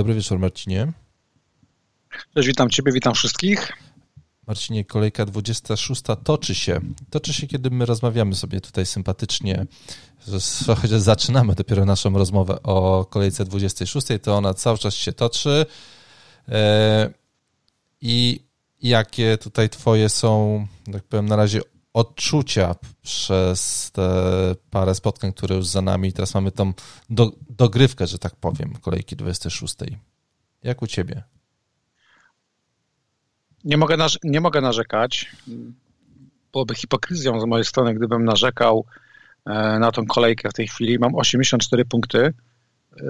Dobry wieczór, Marcinie. Cześć, witam Ciebie, witam wszystkich. Marcinie, kolejka 26 toczy się. Toczy się, kiedy my rozmawiamy sobie tutaj sympatycznie, chociaż zaczynamy dopiero naszą rozmowę o kolejce 26, to ona cały czas się toczy. E, I jakie tutaj Twoje są, tak powiem, na razie odczucia przez te parę spotkań, które już za nami. Teraz mamy tą do, dogrywkę, że tak powiem, kolejki 26. Jak u Ciebie? Nie mogę, nie mogę narzekać. Byłoby hipokryzją z mojej strony, gdybym narzekał e, na tą kolejkę w tej chwili. Mam 84 punkty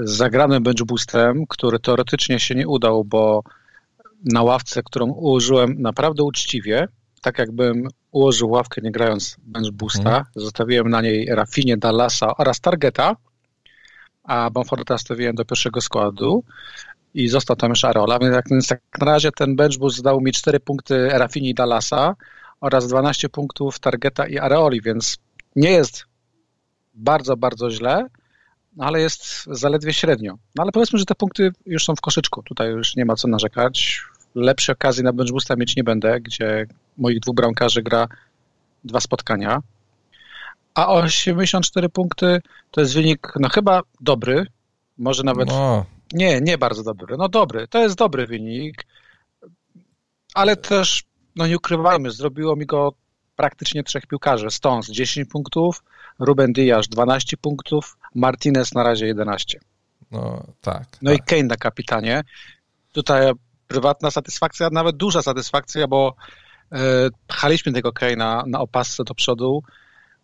z zagranym bench boostem, który teoretycznie się nie udał, bo na ławce, którą ułożyłem naprawdę uczciwie, tak jakbym ułożył ławkę nie grając bench boosta, hmm. zostawiłem na niej Rafinie, Dallasa oraz Targeta, a Bamforda stawiłem do pierwszego składu i został tam już Arola, więc tak na razie ten bench boost dał mi 4 punkty Rafini i Dallasa oraz 12 punktów Targeta i Areoli, więc nie jest bardzo, bardzo źle, ale jest zaledwie średnio. No ale powiedzmy, że te punkty już są w koszyczku, tutaj już nie ma co narzekać. Lepszej okazji na bench boosta mieć nie będę, gdzie moich dwóch bramkarzy gra dwa spotkania. A 84 punkty to jest wynik, no chyba dobry, może nawet no. Nie, nie bardzo dobry. No dobry, to jest dobry wynik, ale też, no nie ukrywajmy, zrobiło mi go praktycznie trzech piłkarzy. Stones 10 punktów, Ruben Diaz 12 punktów, Martinez na razie 11. No tak. No tak. i Kane na kapitanie. Tutaj prywatna satysfakcja, nawet duża satysfakcja, bo e, pchaliśmy tego Kane'a na opasce do przodu.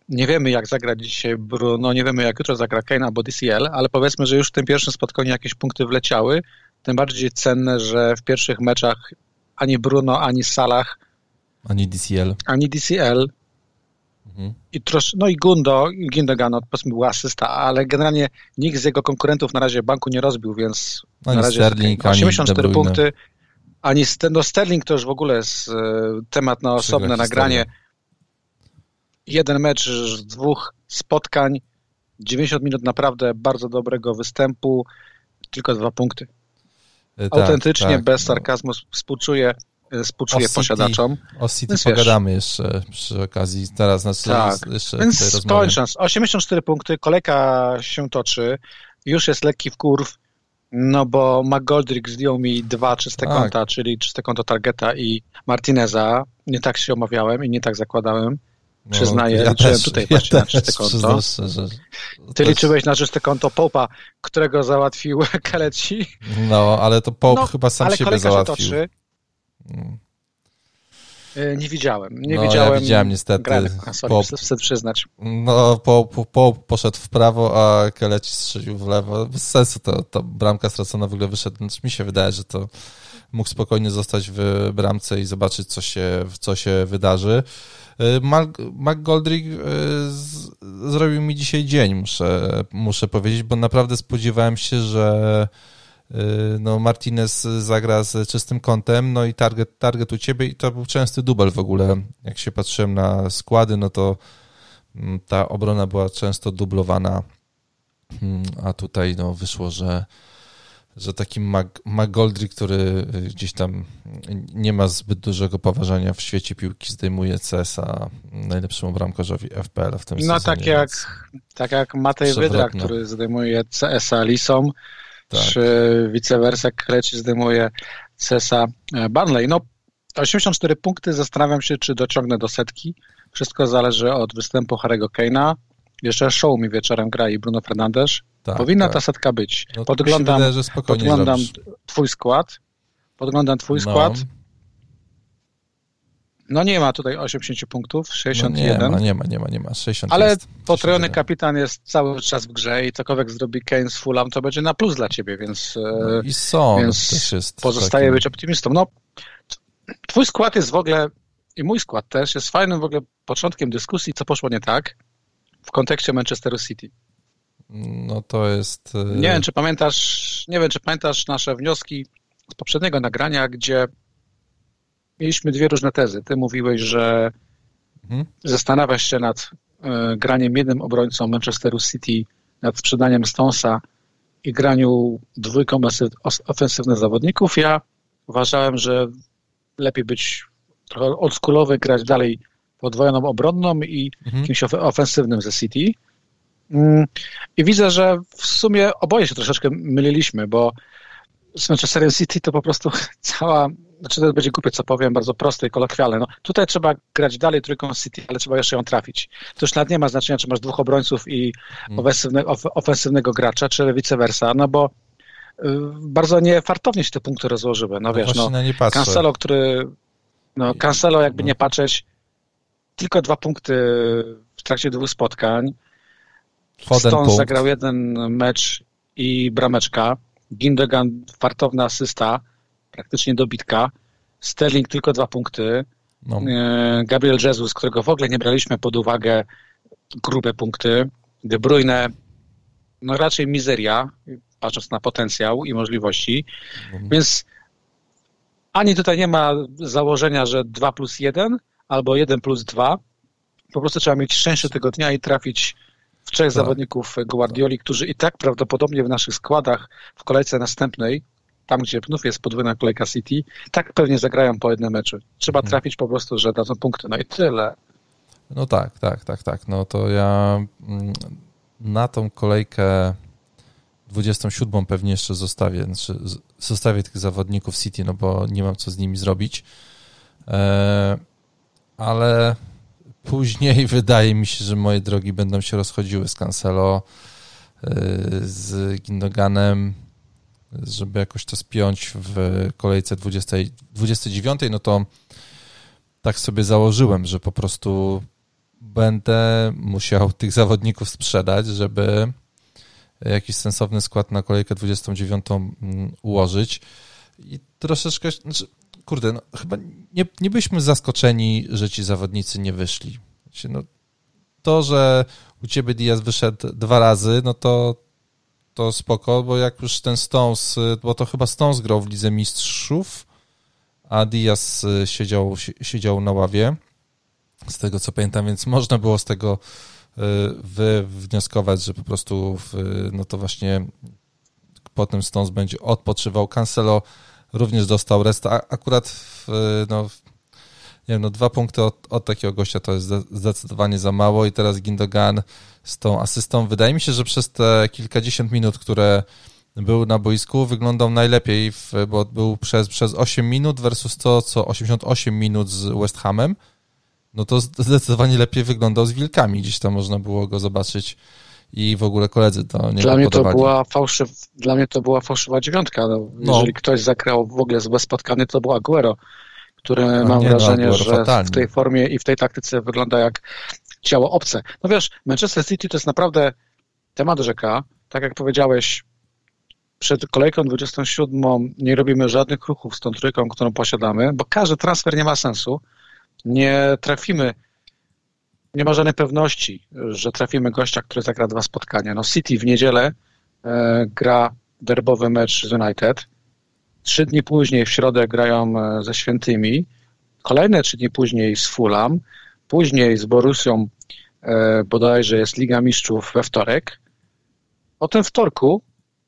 Nie wiemy, jak zagra dzisiaj Bruno, nie wiemy, jak jutro zagra Kane albo DCL, ale powiedzmy, że już w tym pierwszym spotkaniu jakieś punkty wleciały. Tym bardziej cenne, że w pierwszych meczach ani Bruno, ani Salah, ani DCL, ani DCL mhm. i trosz, no i Gundo, Gindogan, no, powiedzmy była asysta, ale generalnie nikt z jego konkurentów na razie banku nie rozbił, więc ani na razie Sterling, 84 punkty, ani no Sterling to już w ogóle jest e, temat na osobne nagranie. Jeden mecz z dwóch spotkań, 90 minut naprawdę bardzo dobrego występu, tylko dwa punkty. E, tak, Autentycznie, tak, bez no. sarkazmu współczuję, e, współczuję o posiadaczom. O City Więc pogadamy wiesz, jeszcze przy okazji. Teraz znaczy tak. jeszcze Więc kończąc, 84 punkty, kolejka się toczy, już jest lekki w kurw, no bo McGoldrick zdjął mi dwa czyste tak. konta, czyli czyste konto Targeta i Martineza. Nie tak się omawiałem i nie tak zakładałem. No, Przyznaję, ja liczyłem też, tutaj ja na czyste konto. Ty liczyłeś na czyste konto Popa, którego załatwił Kaleci. No, ale to Pop no, chyba sam siebie załatwił. Się toczy. Hmm. Nie widziałem. Nie no, widziałem. Ja widziałem niestety. Pop, chcę przyznać. No, Pop poszedł w prawo, a Kaleci strzelił w lewo. Bez sensu to, to bramka stracona w ogóle wyszedł. Znaczy, mi się wydaje, że to mógł spokojnie zostać w bramce i zobaczyć, co się, co się wydarzy. McGoldrick e, zrobił mi dzisiaj dzień, muszę, muszę powiedzieć, bo naprawdę spodziewałem się, że e, no Martinez zagra z czystym kątem, no i target, target u ciebie i to był częsty dubel w ogóle. Jak się patrzyłem na składy, no to mm, ta obrona była często dublowana, mm, a tutaj no wyszło, że że taki McGoldrick, który gdzieś tam nie ma zbyt dużego poważania w świecie piłki, zdejmuje CSA najlepszemu bramkarzowi FPL w tym no, sezonie. No tak jak, tak jak Matej Wydra, który zdejmuje CSA Lisą, tak. czy vice versa Kreci zdejmuje CSA Barnley. No 84 punkty, zastanawiam się, czy dociągnę do setki. Wszystko zależy od występu Harry'ego Kane'a. Jeszcze show mi wieczorem gra i Bruno Fernandes. Tak, Powinna tak. ta setka być. No, podglądam wydaje, podglądam twój skład. Podglądam twój no. skład. No nie ma tutaj 80 punktów, 61. No nie ma, nie ma, nie ma, nie ma. 60 Ale jest, potrojony kapitan jest cały czas w grze i cokolwiek zrobi Kane z Fulham, to będzie na plus dla ciebie, więc, no I są, więc też jest pozostaje takim... być optymistą. No, twój skład jest w ogóle i mój skład też jest fajnym w ogóle początkiem dyskusji, co poszło nie tak w kontekście Manchesteru City. No to jest. E, nie wiem, czy pamiętasz, nie wiem, czy pamiętasz nasze wnioski z poprzedniego nagrania, gdzie mieliśmy dwie różne tezy. Ty mówiłeś, że mhm. zastanawiasz się nad e, graniem jednym obrońcą Manchesteru City, nad sprzedaniem Stonesa i graniu dwójką ofensywnych zawodników. Ja uważałem, że lepiej być trochę oldschoolowy, grać dalej podwojoną obronną i mhm. kimś ofensywnym ze City. Mm, I widzę, że w sumie oboje się troszeczkę myliliśmy, bo z Manchesterem City to po prostu cała, znaczy to będzie głupie, co powiem, bardzo proste i kolokwialne. No, tutaj trzeba grać dalej trójką City, ale trzeba jeszcze ją trafić. To już nawet nie ma znaczenia, czy masz dwóch obrońców i mm. ofensywnego, ofensywnego gracza, czy vice versa, no bo y, bardzo niefartownie się te punkty rozłożyły. No, no wiesz, no, Cancelo, który, no Cancelo jakby no. nie patrzeć, tylko dwa punkty w trakcie dwóch spotkań. Foden Stone punkt. zagrał jeden mecz i brameczka. Gindogan fartowna asysta, praktycznie dobitka. Sterling tylko dwa punkty. No. E, Gabriel Jesus, którego w ogóle nie braliśmy pod uwagę, grube punkty. De Bruyne, no raczej mizeria, patrząc na potencjał i możliwości. Mhm. Więc ani tutaj nie ma założenia, że 2 plus 1 albo 1 plus 2. Po prostu trzeba mieć szczęście tego dnia i trafić w trzech tak. zawodników Guardioli, którzy i tak prawdopodobnie w naszych składach w kolejce następnej, tam gdzie znów jest podwójna kolejka City, tak pewnie zagrają po jednym meczu. Trzeba mhm. trafić po prostu, że dadzą punkty. No i tyle. No tak, tak, tak, tak. No to ja mm, na tą kolejkę 27 pewnie jeszcze zostawię, znaczy zostawię tych zawodników City, no bo nie mam co z nimi zrobić. E, ale później wydaje mi się, że moje drogi będą się rozchodziły z Cancelo, e, z Gindoganem, żeby jakoś to spiąć w kolejce 20, 29, no to tak sobie założyłem, że po prostu będę musiał tych zawodników sprzedać, żeby jakiś sensowny skład na kolejkę 29 mm, ułożyć. I troszeczkę, znaczy, kurde, no, chyba nie, nie byliśmy zaskoczeni, że ci zawodnicy nie wyszli. Znaczy, no, to, że u ciebie Diaz wyszedł dwa razy, no to, to spoko, bo jak już ten Stones, bo to chyba Stones grał w Lidze Mistrzów, a Diaz siedział, siedział na ławie, z tego co pamiętam, więc można było z tego y, wnioskować, że po prostu no to właśnie potem Stones będzie odpoczywał. Cancelo również dostał resta. Akurat w, no, nie wiem, no dwa punkty od, od, takiego gościa to jest zdecydowanie za mało i teraz Gindogan z tą asystą. Wydaje mi się, że przez te kilkadziesiąt minut, które był na boisku, wyglądał najlepiej, w, bo był przez, przez 8 minut versus to, co 88 minut z West Hamem, no to zdecydowanie lepiej wyglądał z Wilkami. Gdzieś tam można było go zobaczyć i w ogóle koledzy to nie dla mnie to była fałszyw, Dla mnie to była fałszywa dziewiątka. No, no. Jeżeli ktoś zagrał w ogóle złe spotkanie, to był Aguero, który no, mam nie, no, wrażenie, no, że fatalnie. w tej formie i w tej taktyce wygląda jak ciało obce. No wiesz, Manchester City to jest naprawdę temat rzeka. Tak jak powiedziałeś, przed kolejką 27 nie robimy żadnych ruchów z tą trójką, którą posiadamy, bo każdy transfer nie ma sensu. Nie trafimy nie ma żadnej pewności, że trafimy gościa, który zagra dwa spotkania. No City w niedzielę e, gra derbowy mecz z United. Trzy dni później w środę grają e, ze Świętymi. Kolejne trzy dni później z Fulham. Później z Borusią e, bodajże jest Liga Mistrzów we wtorek. O tym wtorku,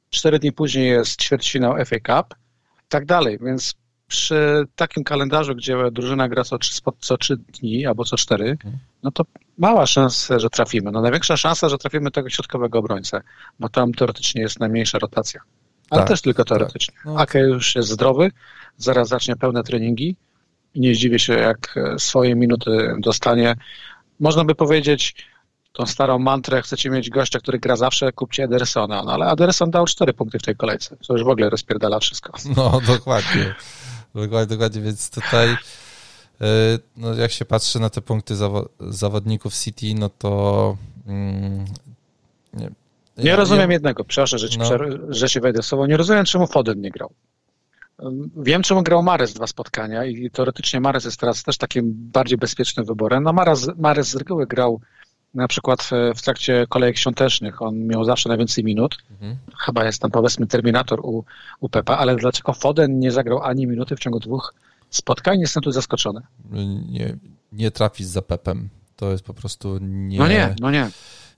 cztery dni później jest ćwierćfinał FA Cup i tak dalej, więc przy takim kalendarzu, gdzie drużyna gra co, co trzy dni albo co cztery, mhm. no to mała szansa, że trafimy. No największa szansa, że trafimy tego środkowego obrońcę, bo tam teoretycznie jest najmniejsza rotacja. Ale tak, też tylko tak. teoretycznie. Tak. No. Ake już jest zdrowy, zaraz zacznie pełne treningi i nie zdziwię się, jak swoje minuty dostanie. Można by powiedzieć, tą starą mantrę, chcecie mieć gościa, który gra zawsze, kupcie Edersona. No ale Ederson dał cztery punkty w tej kolejce, co już w ogóle rozpierdala wszystko. No, dokładnie. Dokładnie, dokładnie, więc tutaj e, no jak się patrzy na te punkty zawodników City, no to mm, nie, nie rozumiem jednego, przepraszam, że, ci, no. że się wejdę słowo, nie rozumiem, czemu Foden nie grał. Wiem, czemu grał Mares dwa spotkania i teoretycznie Mares jest teraz też takim bardziej bezpiecznym wyborem. No Mares, Mares z reguły grał na przykład w trakcie kolejek świątecznych. On miał zawsze najwięcej minut. Mhm. Chyba jest tam powiedzmy Terminator u, u Pepa, ale dlaczego Foden nie zagrał ani minuty w ciągu dwóch spotkań? Jestem tu zaskoczony. Nie, nie trafić za Pepem. To jest po prostu nie... No nie, no nie.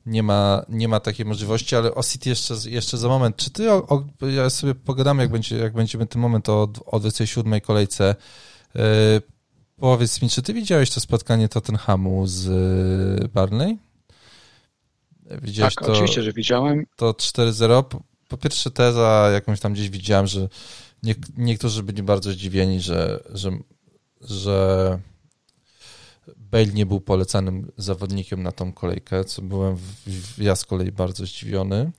nie ma, nie ma takiej możliwości, ale o City jeszcze, jeszcze za moment. Czy ty, o, o, ja sobie pogadamy, jak, będzie, jak będziemy ten moment o, o 27 kolejce. Yy, powiedz mi, czy ty widziałeś to spotkanie Tottenhamu z Barney? Widziałeś tak, to, oczywiście, że widziałem. To 4-0. Po, po pierwsze teza, jakąś tam gdzieś widziałem, że nie, niektórzy byli bardzo zdziwieni, że, że, że Bale nie był polecanym zawodnikiem na tą kolejkę, co byłem w, ja z kolei bardzo zdziwiony.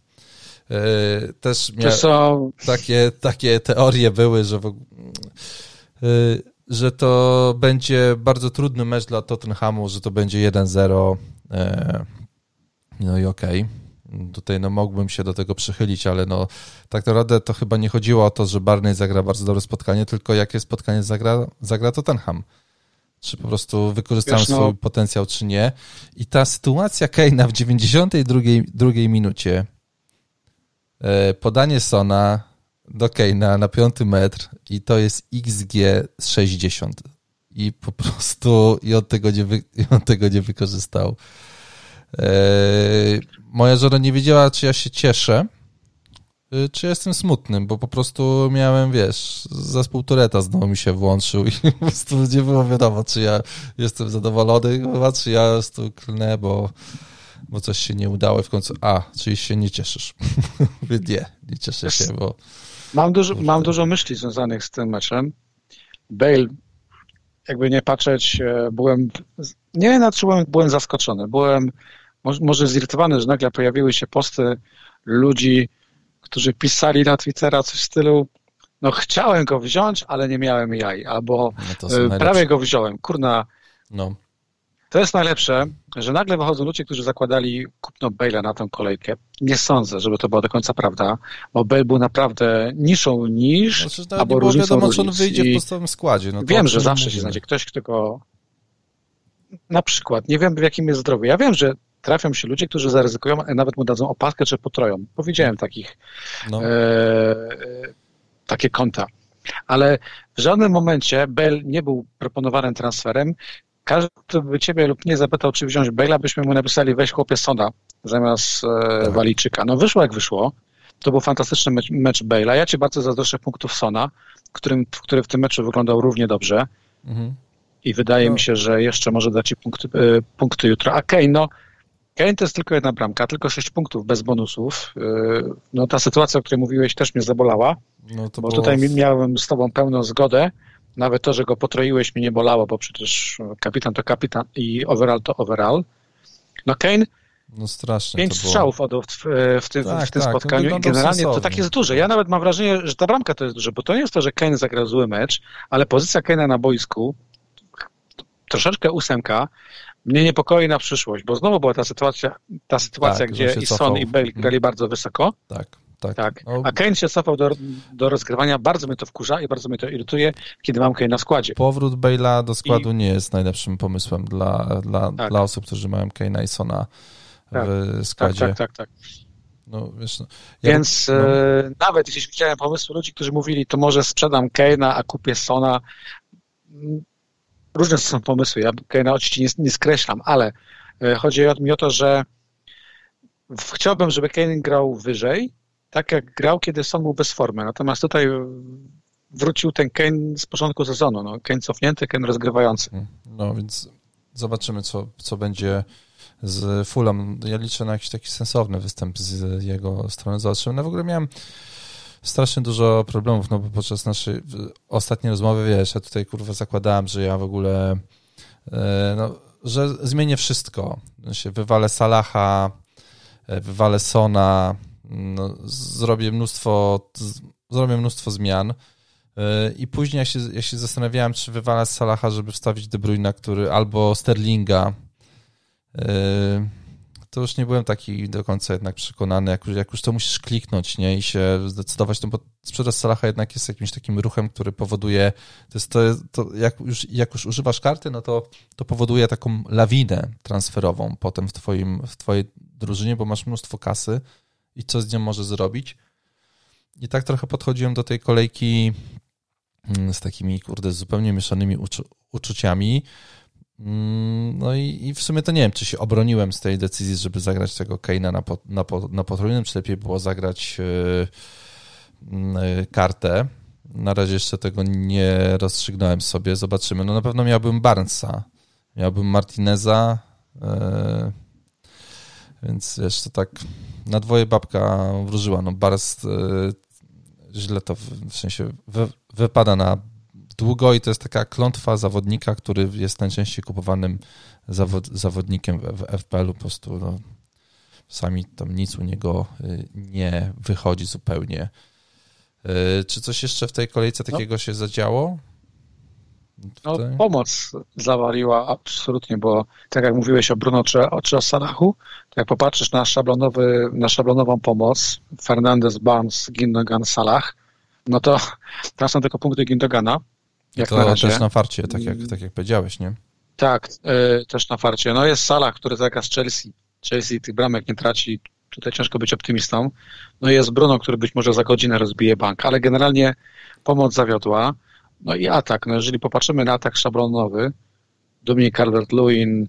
E, też miałem są... takie, takie teorie były, że, w, e, że to będzie bardzo trudny mecz dla Tottenhamu, że to będzie 1-0. E, no i okej. Okay. Tutaj no mógłbym się do tego przychylić, ale no tak naprawdę to chyba nie chodziło o to, że Barney zagra bardzo dobre spotkanie, tylko jakie spotkanie zagra, zagra Tottenham czy po prostu wykorzystałem Wiesz, no... swój potencjał, czy nie. I ta sytuacja Keina w 92 drugiej minucie, e, podanie Sona Keina na piąty metr i to jest XG 60. I po prostu i on tego nie, wy, on tego nie wykorzystał. E, moja żona nie wiedziała, czy ja się cieszę, Y, czy jestem smutnym, bo po prostu miałem, wiesz, zespół Tureta znowu mi się włączył i po prostu nie było wiadomo, czy ja jestem zadowolony chyba, czy ja tu klnę, bo, bo coś się nie udało i w końcu, a, czyli się nie cieszysz. Mówię, nie, nie cieszę się, bo... Mam dużo, mam dużo myśli związanych z tym meczem. Bale, jakby nie patrzeć, e, byłem, nie wiem, na byłem, byłem zaskoczony. Byłem może zirytowany, że nagle pojawiły się posty ludzi, którzy pisali na Twittera coś w stylu no chciałem go wziąć, ale nie miałem jaj, albo no prawie go wziąłem. Kurna, no. To jest najlepsze, że nagle wychodzą ludzie, którzy zakładali kupno Bale'a na tę kolejkę. Nie sądzę, żeby to była do końca prawda, bo Bale był naprawdę niższą niż, znaczy, albo różnicą wiadomo, czy on wyjdzie w podstawowym składzie. No wiem, że zawsze się znajdzie ktoś, kto go na przykład, nie wiem w jakim jest zdrowiu. Ja wiem, że trafią się ludzie, którzy zaryzykują, a nawet mu dadzą opaskę czy potroją. Powiedziałem takich, no. e, takie konta. Ale w żadnym momencie Bell nie był proponowanym transferem. Każdy, by ciebie lub nie zapytał, czy wziąć Bela, byśmy mu napisali weź chłopie Sona zamiast e, tak. Walijczyka. No wyszło jak wyszło. To był fantastyczny mecz, mecz Bale'a. Ja ci bardzo zazdroszczę punktów Sona, którym, który w tym meczu wyglądał równie dobrze. Mhm. I wydaje no. mi się, że jeszcze może dać ci punkty, e, punkty jutro. A Kane, no Kane to jest tylko jedna bramka, tylko sześć punktów bez bonusów. Y, no ta sytuacja, o której mówiłeś, też mnie zabolała, no bo było... tutaj miałem z tobą pełną zgodę. Nawet to, że go potroiłeś, mnie nie bolało, bo przecież kapitan to kapitan i overall to overall. No Kane no strasznie. Pięć strzałów oddał w, w, tym, tak, w tym tak, spotkaniu no i generalnie to tak jest duże. Ja nawet mam wrażenie, że ta bramka to jest duże, bo to nie jest to, że Kane zagrał zły mecz, ale pozycja Kane'a na boisku, troszeczkę ósemka, mnie niepokoi na przyszłość, bo znowu była ta sytuacja, ta sytuacja tak, gdzie i Son i Bale grali bardzo wysoko. Tak. Tak. tak. No. A Kane się cofał do, do rozgrywania. Bardzo mnie to wkurza i bardzo mnie to irytuje, kiedy mam Kane na składzie. Powrót Bale'a do składu I... nie jest najlepszym pomysłem dla, dla, tak. dla osób, którzy mają Kane'a i Sona tak. w tak, składzie. Tak, tak, tak. tak. No, wiesz, no. Ja Więc no. e, nawet jeśli widziałem pomysły ludzi, którzy mówili, to może sprzedam Kane'a, a kupię Sona, różne są pomysły. Ja Kane'a oczywiście nie, nie skreślam, ale e, chodzi mi o to, że chciałbym, żeby Kane grał wyżej, tak jak grał, kiedy Son był bez formy. Natomiast tutaj wrócił ten Kane z początku sezonu. No, Kane cofnięty, Kane rozgrywający. No więc zobaczymy, co, co będzie z Fulham. Ja liczę na jakiś taki sensowny występ z jego strony. Zobaczymy. No w ogóle miałem strasznie dużo problemów, no bo podczas naszej ostatniej rozmowy, wiesz, ja tutaj kurwa zakładałem, że ja w ogóle e, no, że zmienię wszystko. Się wywalę Salaha, e, wywalę Sona, no, zrobię mnóstwo zrobię mnóstwo zmian. E, I później ja się, ja się zastanawiałem, czy wywalać Salaha, żeby wstawić De Bruyne, który albo Sterlinga to już nie byłem taki do końca jednak przekonany, jak już, jak już to musisz kliknąć, nie, i się zdecydować, no bo sprzedaż Salaha jednak jest jakimś takim ruchem, który powoduje, to jest to, to jak, już, jak już używasz karty, no to, to powoduje taką lawinę transferową potem w twoim, w twojej drużynie, bo masz mnóstwo kasy i co z nią możesz zrobić. I tak trochę podchodziłem do tej kolejki mm, z takimi, kurde, zupełnie mieszanymi uczu uczuciami, Mm, No i, i, w sumie to nie wiem, czy się obroniłem z tej decyzji, żeby zagrać tego Keina na, po, na, po, na potrójnym, czy lepiej było zagrać yy, yy, kartę. Na razie jeszcze tego nie rozstrzygnąłem sobie, zobaczymy. No na pewno miałbym Barnesa, miałbym Martineza, yy, więc jeszcze tak na dwoje babka wróżyła. No Barnes źle to w, sensie wy, wypada na długo i to jest taka klątwa zawodnika, który jest najczęściej kupowanym zawod, zawodnikiem w, w FPL-u. Po prostu no, sami tam nic u niego y, nie wychodzi zupełnie. Y, czy coś jeszcze w tej kolejce no. takiego no. się zadziało? No, pomoc zawaliła absolutnie, bo tak jak mówiłeś o Bruno czy, czy o Salachu, to jak popatrzysz na, szablonowy, na szablonową pomoc, Fernandez, Barnes, Gindogan, Salah, no to tam są tylko punkty Gindogana. Jak to na razie. też na farcie, tak jak, tak jak powiedziałeś, nie? Tak, yy, też na farcie. No jest Salah, który zagra z Chelsea. Chelsea tych bramek nie traci, tutaj ciężko być optymistą. No jest Bruno, który być może za godzinę rozbije bank, ale generalnie pomoc zawiodła. No i atak. No jeżeli popatrzymy na atak szablonowy, Dominik Calvert-Lewin,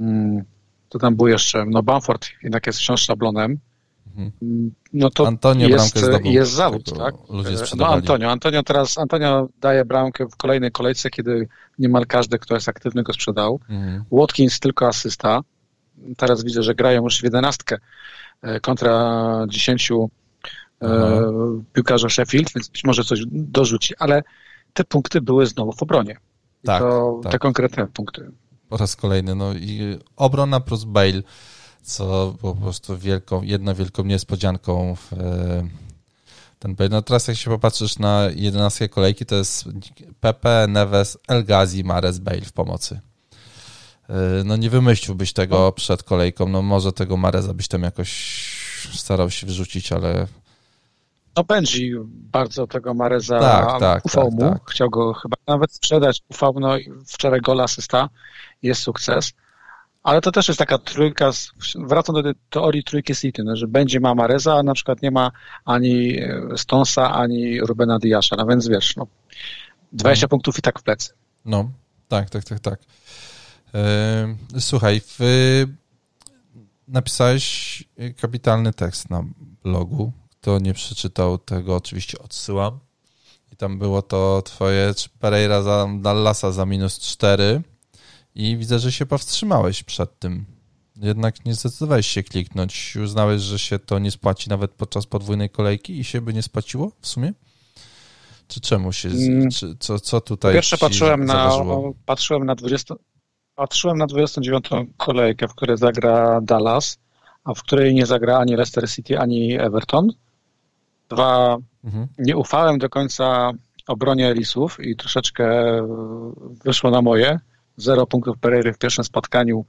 mm, to tam był jeszcze, no Bamford jednak jest wciąż szablonem, mhm. mm, no to Antonio jest, jest zawód, tak? No Antonio, Antonio teraz, Antonio daje bramkę w kolejnej kolejce, kiedy niemal każdy, kto jest aktywny, go sprzedał. Mhm. Watkins tylko asysta. Teraz widzę, że grają już w jedenastkę e, kontra dziesięciu e, piłkarzy Sheffield, więc być może coś dorzuci, ale te punkty były znowu w obronie. Tak, to tak. te konkretne punkty. Po raz kolejny. No i obrona plus Bale, co było po prostu wielką, jedną wielką niespodzianką w e, ten Bale. No teraz jak się popatrzysz na 11 kolejki, to jest Pepe, Neves, El Ghazi, Mares, Bale w pomocy. E, no nie wymyśliłbyś tego przed kolejką. No może tego Mareza byś tam jakoś starał się wyrzucić, ale no Benji bardzo tego Mareza tak, tak, ufał tak, mu, tak. chciał go chyba nawet sprzedać, ufał, no wczoraj gol asysta, jest sukces. Ale to też jest taka trójka, wracam do teorii trójki City, no, że będzie ma Mareza, a na przykład nie ma ani Stonsa, ani Rubena Diasza, no więc wiesz, no, 20 no. punktów i tak w plecy. No, tak, tak, tak, tak. Yy, słuchaj, w, napisałeś kapitalny tekst na blogu, kto nie przeczytał tego, oczywiście odsyłam. I tam było to twoje Pereira za Dallasa za minus 4 i widzę, że się powstrzymałeś przed tym. Jednak nie zdecydowałeś się kliknąć. Uznałeś, że się to nie spłaci nawet podczas podwójnej kolejki i się by nie spłaciło w sumie? Czy czemu się, mm. czy, co, co tutaj Pierwsze patrzyłem na, patrzyłem na 20, patrzyłem na 29 kolejkę, w której zagra Dallas, a w której nie zagra ani Leicester City, ani Everton. Dwa, mhm. nie ufałem do końca obronie Elisów i troszeczkę wyszło na moje. Zero punktów Pereiry w pierwszym spotkaniu,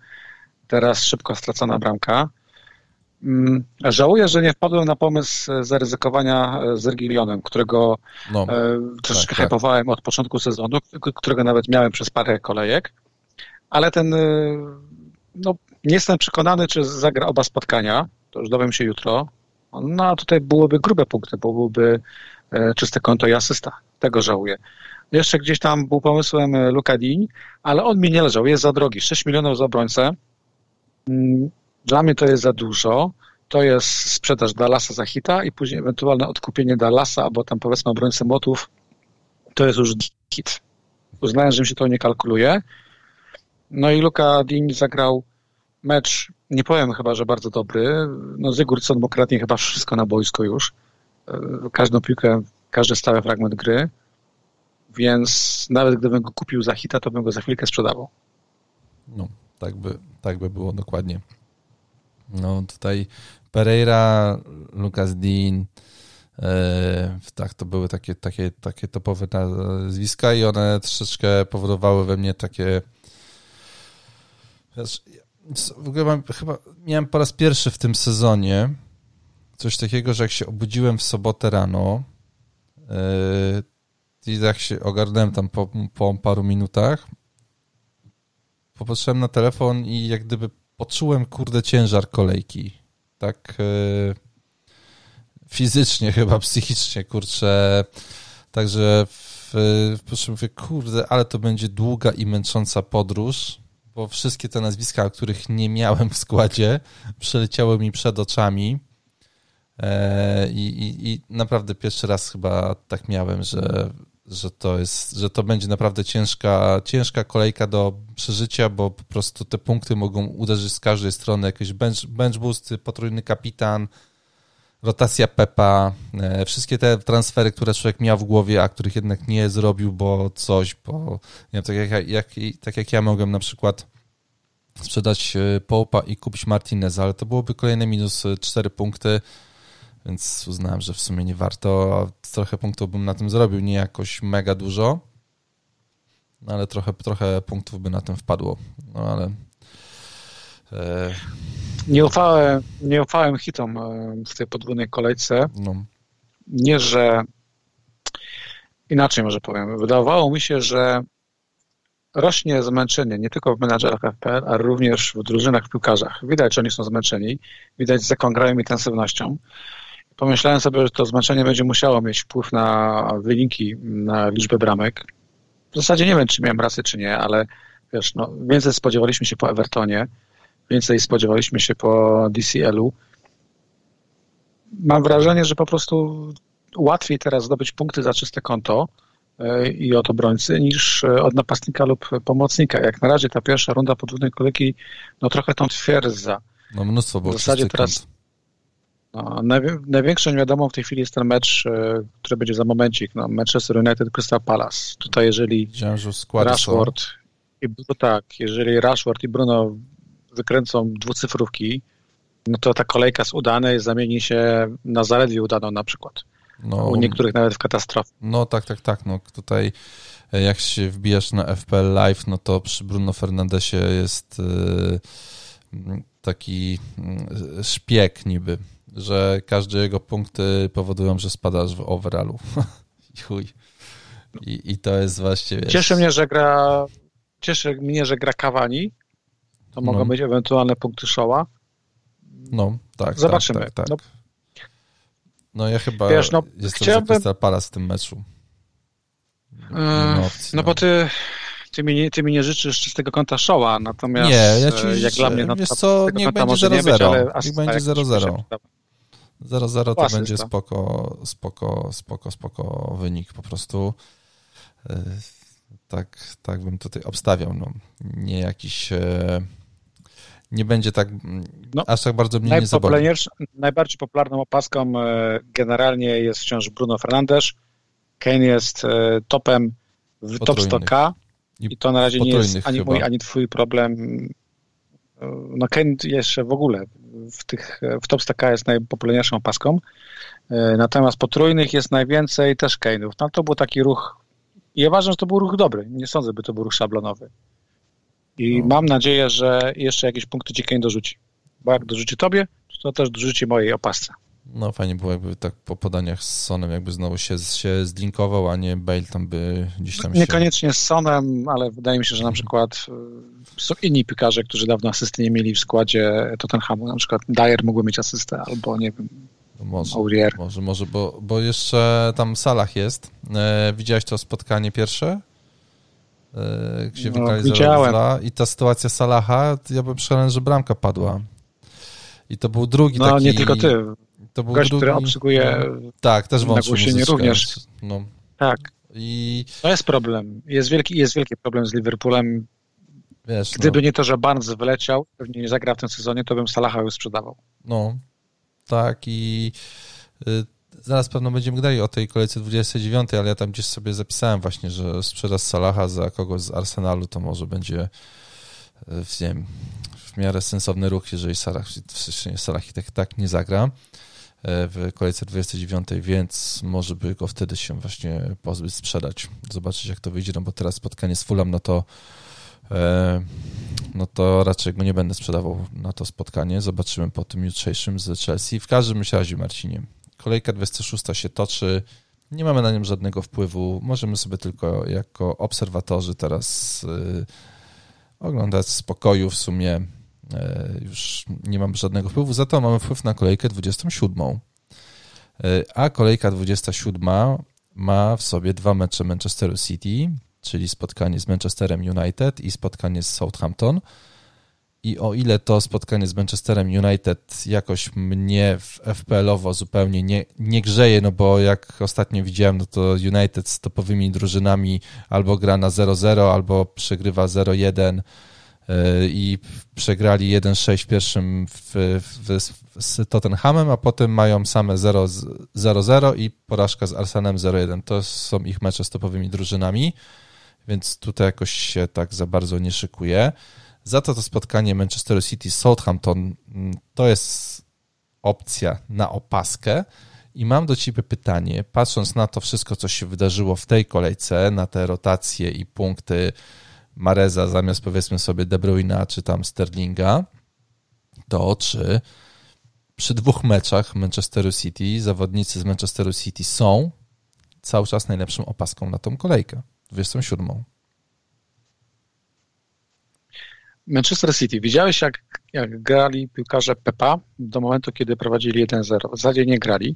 teraz szybko stracona bramka. Mm, żałuję, że nie wpadłem na pomysł zaryzykowania z Regilionem, którego no, e, troszeczkę tak, hypowałem tak. od początku sezonu, którego nawet miałem przez parę kolejek, ale ten, e, no, nie jestem przekonany, czy zagra oba spotkania, to już dowiem się jutro, no a tutaj byłyby grube punkty, bo byłoby e, czyste konto i asysta. Tego żałuję. Jeszcze gdzieś tam był pomysłem e, Luka Dini, ale on mi nie leżał, jest za drogi. 6 milionów za obrońcę. Mm, dla mnie to jest za dużo. To jest sprzedaż Dallasa za hita i później ewentualne odkupienie Dallasa, albo tam powiedzmy obrońcy motów. To jest już hit. Uznałem, że mi się to nie kalkuluje. No i Luka Dini zagrał mecz, nie powiem chyba, że bardzo dobry. No Zygurtson mógł chyba wszystko na boisko już. E, każdą piłkę, każdy stały fragment gry. Więc nawet gdybym go kupił za hita, to bym go za chwilkę sprzedawał. No, tak by, tak by było dokładnie. No tutaj Pereira, Lucas Dean, e, tak, to były takie, takie, takie topowe nazwiska i one troszeczkę powodowały we mnie takie wiesz, w ogóle mam, chyba miałem po raz pierwszy w tym sezonie coś takiego, że jak się obudziłem w sobotę rano yy, i jak się ogarnąłem tam po, po paru minutach, popatrzyłem na telefon i jak gdyby poczułem, kurde, ciężar kolejki. Tak yy, fizycznie chyba, psychicznie, kurczę. Także w, w, mówię, kurde, ale to będzie długa i męcząca podróż bo wszystkie te nazwiska, których nie miałem w składzie, przeleciały mi przed oczami. E, I, i, I, naprawdę pierwszy raz chyba tak miałem, że, że to jest, że to będzie naprawdę ciężka, ciężka kolejka do przeżycia, bo po prostu te punkty mogą uderzyć z każdej strony. Jakiś bench, bench boost, potrójny kapitan, rotacja Pepa, e, wszystkie te transfery, które człowiek miał w głowie, a których jednak nie zrobił, bo coś, bo nie wiem, tak jak, jak, tak jak ja mogłem na przykład sprzedać e, Popa i kupić Martinez, ale to byłoby kolejne minus 4 punkty, więc uznałem, że w sumie nie warto. Trochę punktów bym na tym zrobił, nie jakoś mega dużo, no ale trochę, trochę punktów by na tym wpadło. No ale e, nie ufałem, nie ufałem hitom e, w tej podwójnej kolejce. No. Nie, że inaczej może powiem. Wydawało mi się, że rośnie zmęczenie nie tylko w menadżerach FPL, ale również w drużynach, w piłkarzach. Widać, że oni są zmęczeni, widać z jaką grają intensywnością. Pomyślałem sobie, że to zmęczenie będzie musiało mieć wpływ na wyniki, na liczbę bramek. W zasadzie nie wiem, czy miałem rację, czy nie, ale wiesz, no, więcej spodziewaliśmy się po Evertonie, Więcej spodziewaliśmy się po DCL-u. Mam wrażenie, że po prostu łatwiej teraz zdobyć punkty za czyste konto e, i od obrońcy niż e, od napastnika lub pomocnika. Jak na razie ta pierwsza runda podwójnej kolejki no trochę tą twierdza. No mnóstwo było W zasadzie teraz no, największą niewiadomą w tej chwili jest ten mecz, e, który będzie za momencik. No, Manchester United Crystal Palace. Tutaj jeżeli Rashford i, tak, jeżeli Rashford i Bruno wykręcą dwucyfrówki, no to ta kolejka z udanej zamieni się na zaledwie udaną na przykład. No, U niektórych nawet w katastrofę. No tak, tak, tak. No tutaj e, jak się wbijasz na FPL Live, no to przy Bruno Fernandesie jest yy, taki szpieg niby, że każde jego punkty powodują, że spadasz w overallu. I chuj. I, I to jest właściwie... Cieszy mnie, że gra cieszy mnie, że gra Cavani, to mogą no. być ewentualne punkty showa. No, tak. Zobaczymy. Tak, tak, tak. No, no ja chyba Wiesz, no, jestem chciałbym... za Crystal Palace w tym meczu. Yy, opcji, no, no, bo ty, ty, mi, ty mi nie życzysz czystego konta showa, natomiast nie, ja ci e, jak dla mnie... No, wiesz co, niech będzie 0-0. Niech będzie 0-0. 0-0 to będzie spoko, spoko, spoko, spoko wynik po prostu. E, tak, tak bym tutaj obstawiał. No. Nie jakiś e, nie będzie tak, no, aż tak bardzo mnie nie zaboli. Najbardziej popularną opaską e, generalnie jest wciąż Bruno Fernandes. Kane jest e, topem w top 100k i to na razie nie jest ani chyba. mój, ani twój problem. E, no Kane jeszcze w ogóle w, tych, w top 100k jest najpopularniejszą opaską. Natomiast potrójnych jest najwięcej też Kane'ów. No to był taki ruch i ja uważam, że to był ruch dobry. Nie sądzę, by to był ruch szablonowy. I no. mam nadzieję, że jeszcze jakieś punkty Kane dorzuci. Bo jak dorzuci tobie, to też dorzuci mojej opasce. No fajnie było, jakby tak po podaniach z Sonem jakby znowu się, się zlinkował, a nie Bale tam by gdzieś tam się... Niekoniecznie z Sonem, ale wydaje mi się, że na przykład y, są inni piłkarze, którzy dawno asysty nie mieli w składzie Tottenhamu. Na przykład Dyer mógłby mieć asystę, albo nie wiem, może, Aurier. Może, może, bo, bo jeszcze tam Salah jest. E, widziałeś to spotkanie pierwsze? E, gdzie no, widziałem. I ta sytuacja Salaha, ja bym przekonany, że bramka padła. I to był drugi no, taki... nie tylko ty. To był Gość, drugi... który obsługuje no, tak, też nagłośnienie również. No. Tak. I... To jest problem. Jest wielki, jest wielki problem z Liverpoolem. Wiesz, Gdyby no. nie to, że Barnes wyleciał, pewnie nie zagra w tym sezonie, to bym Salaha już sprzedawał. No, tak i y, zaraz pewno będziemy gadali o tej kolejce 29, ale ja tam gdzieś sobie zapisałem właśnie, że sprzedaż Salaha za kogoś z Arsenalu to może będzie y, nie wiem, w miarę sensowny ruch, jeżeli Salah, Salah tak, tak nie zagra y, w kolejce 29, więc może by go wtedy się właśnie pozbyć, sprzedać. Zobaczyć jak to wyjdzie, no bo teraz spotkanie z Fulham, no to E, no to raczej go nie będę sprzedawał na to spotkanie. Zobaczymy po tym jutrzejszym z Chelsea. W każdym razie, Marcinie, kolejka 26 się toczy. Nie mamy na nią żadnego wpływu. Możemy sobie tylko jako obserwatorzy teraz y, oglądać z spokoju w sumie. Y, już nie mamy żadnego wpływu. Za to mamy wpływ na kolejkę 27. Y, a kolejka 27 ma w sobie dwa mecze Manchesteru City czyli spotkanie z Manchesterem United i spotkanie z Southampton. I o ile to spotkanie z Manchesterem United jakoś mnie w FPL-owo zupełnie nie, nie grzeje, no bo jak ostatnio widziałem, no to United z topowymi drużynami albo gra na 0-0, albo przegrywa 0-1 i przegrali 1-6 w pierwszym w, w, z Tottenhamem, a potem mają same 0-0 i porażka z Arsenem 0-1. To są ich mecze z topowymi drużynami, więc tutaj jakoś się tak za bardzo nie szykuje. Za to to spotkanie Manchester City Southampton mm, to jest opcja na opaskę. I mam do Ciebie pytanie, patrząc na to wszystko, co się wydarzyło w tej kolejce, na te rotacje i punkty Mareza zamiast powiedzmy sobie De Bruyna czy tam Sterlinga, to czy przy dwóch meczach Manchesteru City zawodnicy z Manchesteru City są cały czas najlepszą opaską na tą kolejkę, 27. Manchester City. Widziałeś, jak, jak grali piłkarze Pepa do momentu, kiedy prowadzili 1-0. W zasadzie nie grali,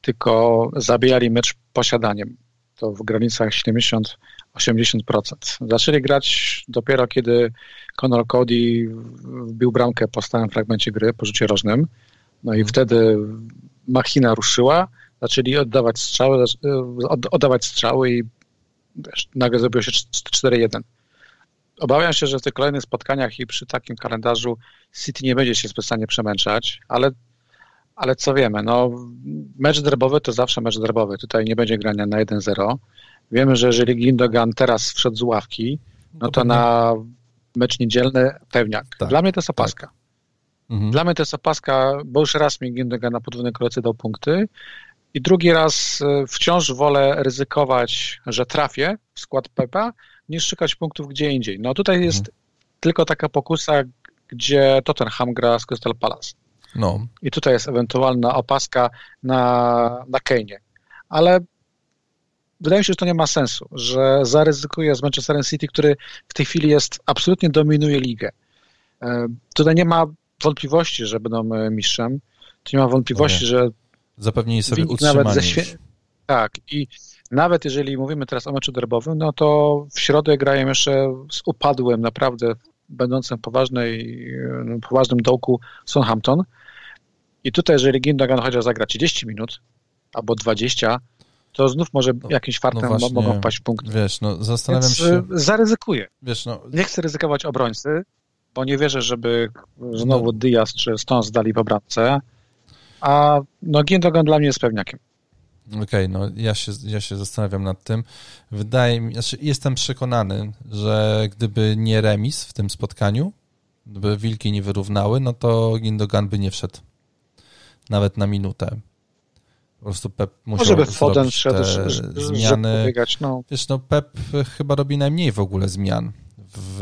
tylko zabijali mecz posiadaniem. To w granicach 70 80%. Zaczęli grać dopiero kiedy Conor Cody wbił bramkę po stałym fragmencie gry, po rzucie rożnym. No i wtedy machina ruszyła, zaczęli oddawać strzały, oddawać strzały i nagle zrobiło się 4-1. Obawiam się, że w tych kolejnych spotkaniach i przy takim kalendarzu City nie będzie się specjalnie przemęczać, ale, ale co wiemy, no mecz derbowy to zawsze mecz derbowy. Tutaj nie będzie grania na 1-0. Wiemy, że jeżeli Gindogan teraz wszedł z ławki, no to na mecz niedzielny pewniak. Tak, Dla mnie to jest opaska. Tak. Mhm. Dla mnie to jest opaska, bo już raz mi Gindogan na podwójnej kolejce dał punkty i drugi raz e, wciąż wolę ryzykować, że trafię w skład Pepa, niż szukać punktów gdzie indziej. No tutaj jest mhm. tylko taka pokusa, gdzie Tottenham gra z Crystal Palace. No. I tutaj jest ewentualna opaska na, na Kane. Ale wydaje mi się, że to nie ma sensu, że zaryzykuję z Manchesterem City, który w tej chwili jest, absolutnie dominuje ligę. Tutaj nie ma wątpliwości, że będą e, mistrzem. Tu nie ma wątpliwości, że zapewnili sobie utrzymanie. Nawet ze świe... Tak i nawet jeżeli mówimy teraz o meczu derbowym, no to w środę grają jeszcze z upadłym, naprawdę będącym poważnej, e, poważnym dołku Southampton. I tutaj, jeżeli Gindogan chociaż zagra 30 minut albo 20, to znów może no, jakimś fartem no właśnie, mogą wpaść w punkt. Wiesz, no zastanawiam Więc się... Y, zaryzykuję. Wiesz, no... Nie chcę ryzykować obrońcy, bo nie wierzę, żeby znowu no. Diaz czy Stones dali w obradce, a no Gindogan dla mnie jest pewniakiem. Okej, okay, no ja się, ja się zastanawiam nad tym. Wydaje mi znaczy jestem przekonany, że gdyby nie remis w tym spotkaniu, gdyby Wilki nie wyrównały, no to Gindogan by nie wszedł nawet na minutę. Po prostu Pep musiał Może by Foden szedł, zmiany. No. Wiesz, no Pep chyba robi najmniej w ogóle zmian w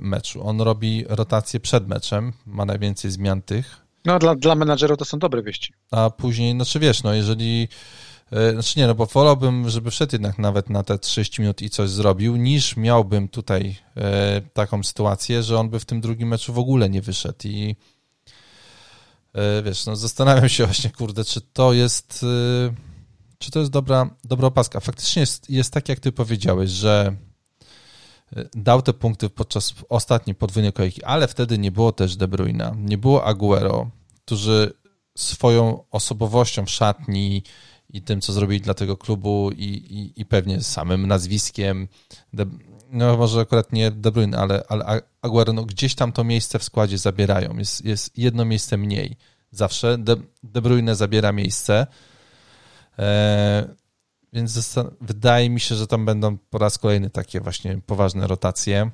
meczu. On robi rotację przed meczem, ma najwięcej zmian tych. No dla, dla menadżerów to są dobre wieści. A później, znaczy wiesz, no jeżeli znaczy nie, no bo wolałbym, żeby wszedł jednak nawet na te 30 minut i coś zrobił, niż miałbym tutaj e, taką sytuację, że on by w tym drugim meczu w ogóle nie wyszedł i E, wiesz, no zastanawiam się właśnie, kurde, czy to jest, e, czy to jest dobra, dobra opaska. Faktycznie jest, jest tak, jak ty powiedziałeś, że e, dał te punkty podczas ostatniej podwójnej kolejki, ale wtedy nie było też De Bruyna, nie było Aguero, którzy swoją osobowością w szatni i tym, co zrobili dla tego klubu i, i, i pewnie samym nazwiskiem, De, no może akurat nie De Bruyne, ale, ale Aguero, no gdzieś tam to miejsce w składzie zabierają. Jest, jest jedno miejsce mniej. Zawsze De, De Bruyne zabiera miejsce. E, więc wydaje mi się, że tam będą po raz kolejny takie właśnie poważne rotacje.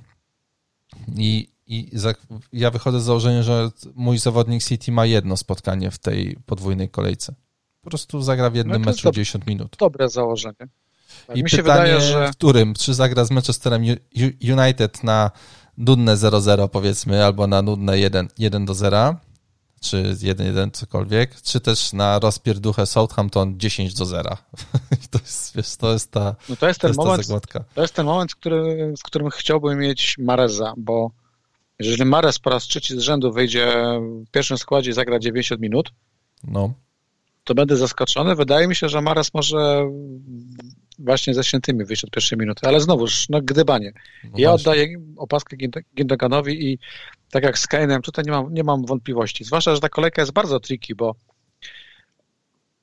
I, i za, ja wychodzę z założenia, że mój zawodnik City ma jedno spotkanie w tej podwójnej kolejce. Po prostu zagra w jednym no meczu 10 minut. Dobre założenie. Tak, I mi pytanie, wydaje, że... w którym? Czy zagra z Manchesterem United na nudne 0-0 powiedzmy, albo na nudne 1, 1 do 0, czy 1-1 cokolwiek, czy też na rozpierduchę Southampton 10 do 0. to jest, wiesz, to jest ta no to jest ten to moment, To jest ten moment, który, w którym chciałbym mieć Mareza, bo jeżeli Mares po raz trzeci z rzędu wyjdzie w pierwszym składzie i zagra 90 minut, no to będę zaskoczony. Wydaje mi się, że Mares może właśnie ze świętymi wyjść od pierwszej minuty, ale znowuż, no gdybanie. No ja oddaję opaskę Gindoganowi i tak jak z Kainem, tutaj nie mam, nie mam wątpliwości. Zwłaszcza, że ta kolejka jest bardzo tricky, bo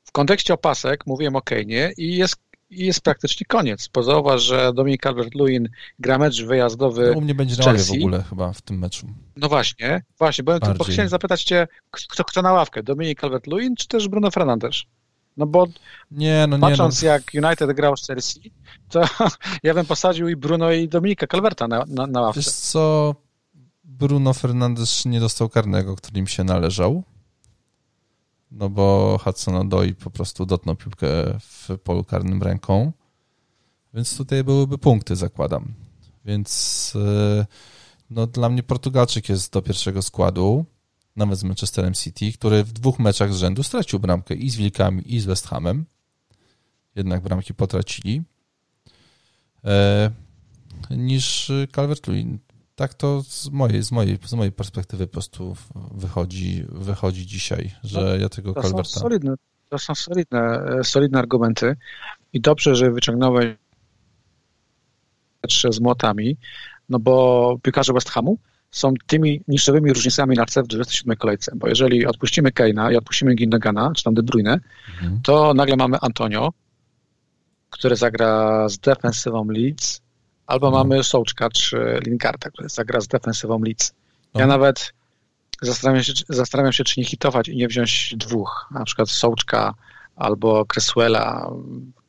w kontekście opasek mówiłem o Kainie i jest i jest praktycznie koniec. Pozauważ, że Dominik Calvert-Lewin gra mecz wyjazdowy no, U mnie będzie na w ogóle chyba w tym meczu. No właśnie, właśnie, bo, bo chciałem zapytać cię, kto, kto na ławkę, Dominik Calvert-Lewin czy też Bruno Fernandes? No bo nie, no patrząc nie, no. jak United grał z Chelsea, to ja bym posadził i Bruno i Dominika Calverta na, na, na ławce. Wiesz co, Bruno Fernandes nie dostał karnego, który im się należał no bo Hudson Odoi po prostu dotknął piłkę w polu karnym ręką, więc tutaj byłyby punkty, zakładam. Więc e, no, dla mnie Portugalczyk jest do pierwszego składu, nawet z Manchesterem City, który w dwóch meczach z rzędu stracił bramkę i z Wilkami, i z West Hamem. Jednak bramki potracili. E, niż Calvert-Lewin tak to z mojej, z mojej, z mojej perspektywy po prostu wychodzi, wychodzi dzisiaj, że no, ja tego to Calverta... Są solidne, to są solidne, solidne argumenty i dobrze, że wyciągnąłeś z młotami, no bo piłkarze West Hamu są tymi niższymi różnicami na C w 27 kolejce, bo jeżeli odpuścimy Keina i odpuścimy Gindogana, czy tam De Bruyne, mhm. to nagle mamy Antonio, który zagra z defensywą Leeds, Albo no. mamy Sołczka czy Linkarta, który zagra z defensywą Leeds. No. Ja nawet zastanawiam się, zastanawiam się, czy nie hitować i nie wziąć dwóch, na przykład Sołczka albo Cresswella,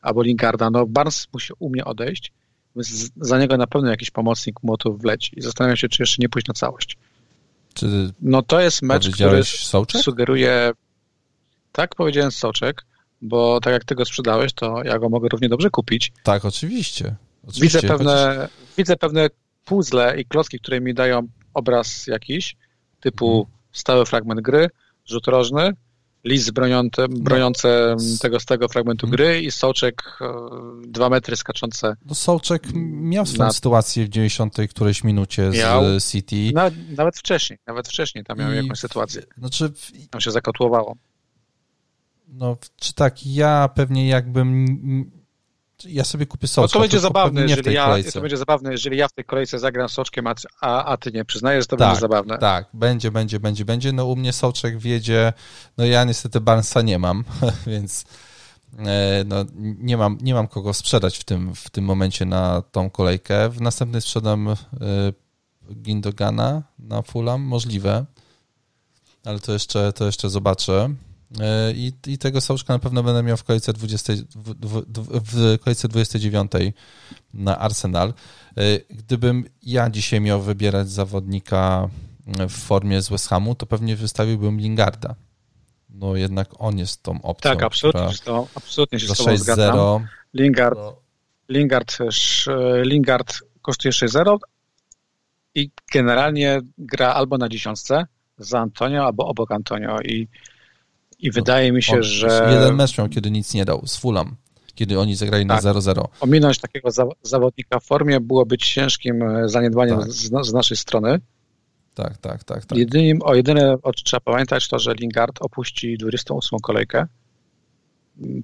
albo Linkarda. No Barnes musi u mnie odejść, więc za niego na pewno jakiś pomocnik młotów wleci. I zastanawiam się, czy jeszcze nie pójść na całość. Czy no to jest mecz, który Sołczek? sugeruje... Tak, powiedziałem Soczek, bo tak jak ty go sprzedałeś, to ja go mogę równie dobrze kupić. Tak, oczywiście. Widzę pewne, chociaż... widzę pewne puzzle i klocki, które mi dają obraz jakiś, typu mhm. stały fragment gry, rzut rożny, list broniący, broniące no. tego z tego fragmentu mhm. gry i Sołczek e, dwa metry skaczące. No Sołczek miał swoją na... sytuację w 90 którejś minucie miał. z City. Nawet, nawet wcześniej, nawet wcześniej tam miał I... jakąś sytuację. Znaczy... Tam się zakotłowało. No, czy tak, ja pewnie jakbym ja sobie kupię soczka. No to będzie zabawne, jeżeli ja, to będzie zabawne, jeżeli ja w tej kolejce zagram soczkiem, a, a, a ty nie. Przyznaję, że to tak, będzie zabawne. Tak, będzie, będzie, będzie, będzie. No u mnie soczek wiedzie, no ja niestety Barnesa nie mam, więc e, no, nie, mam, nie mam kogo sprzedać w tym, w tym momencie na tą kolejkę. W następnej sprzedam e, Gindogana na Fulham, możliwe, ale to jeszcze, to jeszcze zobaczę. E, I, I tego Sołczka na pewno będę miał w kolejce, 20, w, w, w kolejce 29 na Arsenal. E, gdybym ja dzisiaj miał wybierać zawodnika w formie z West Hamu, to pewnie wystawiłbym Lingarda. No jednak on jest tą opcją. Tak, absolutnie, która, to, absolutnie się z tobą zgadzam. Lingard, no. Lingard, Lingard kosztuje 6-0 i generalnie gra albo na dziesiątce za Antonio, albo obok Antonio i i wydaje mi się, on, że... Jeden mecz miał, kiedy nic nie dał, z Fulham, kiedy oni zagrali tak. na 0-0. Ominąć takiego zawodnika w formie byłoby ciężkim e, zaniedbaniem tak. z, z, naszej strony. Tak, tak, tak. tak. Jedynym, o jedyne, o, trzeba pamiętać to, że Lingard opuści 28 kolejkę,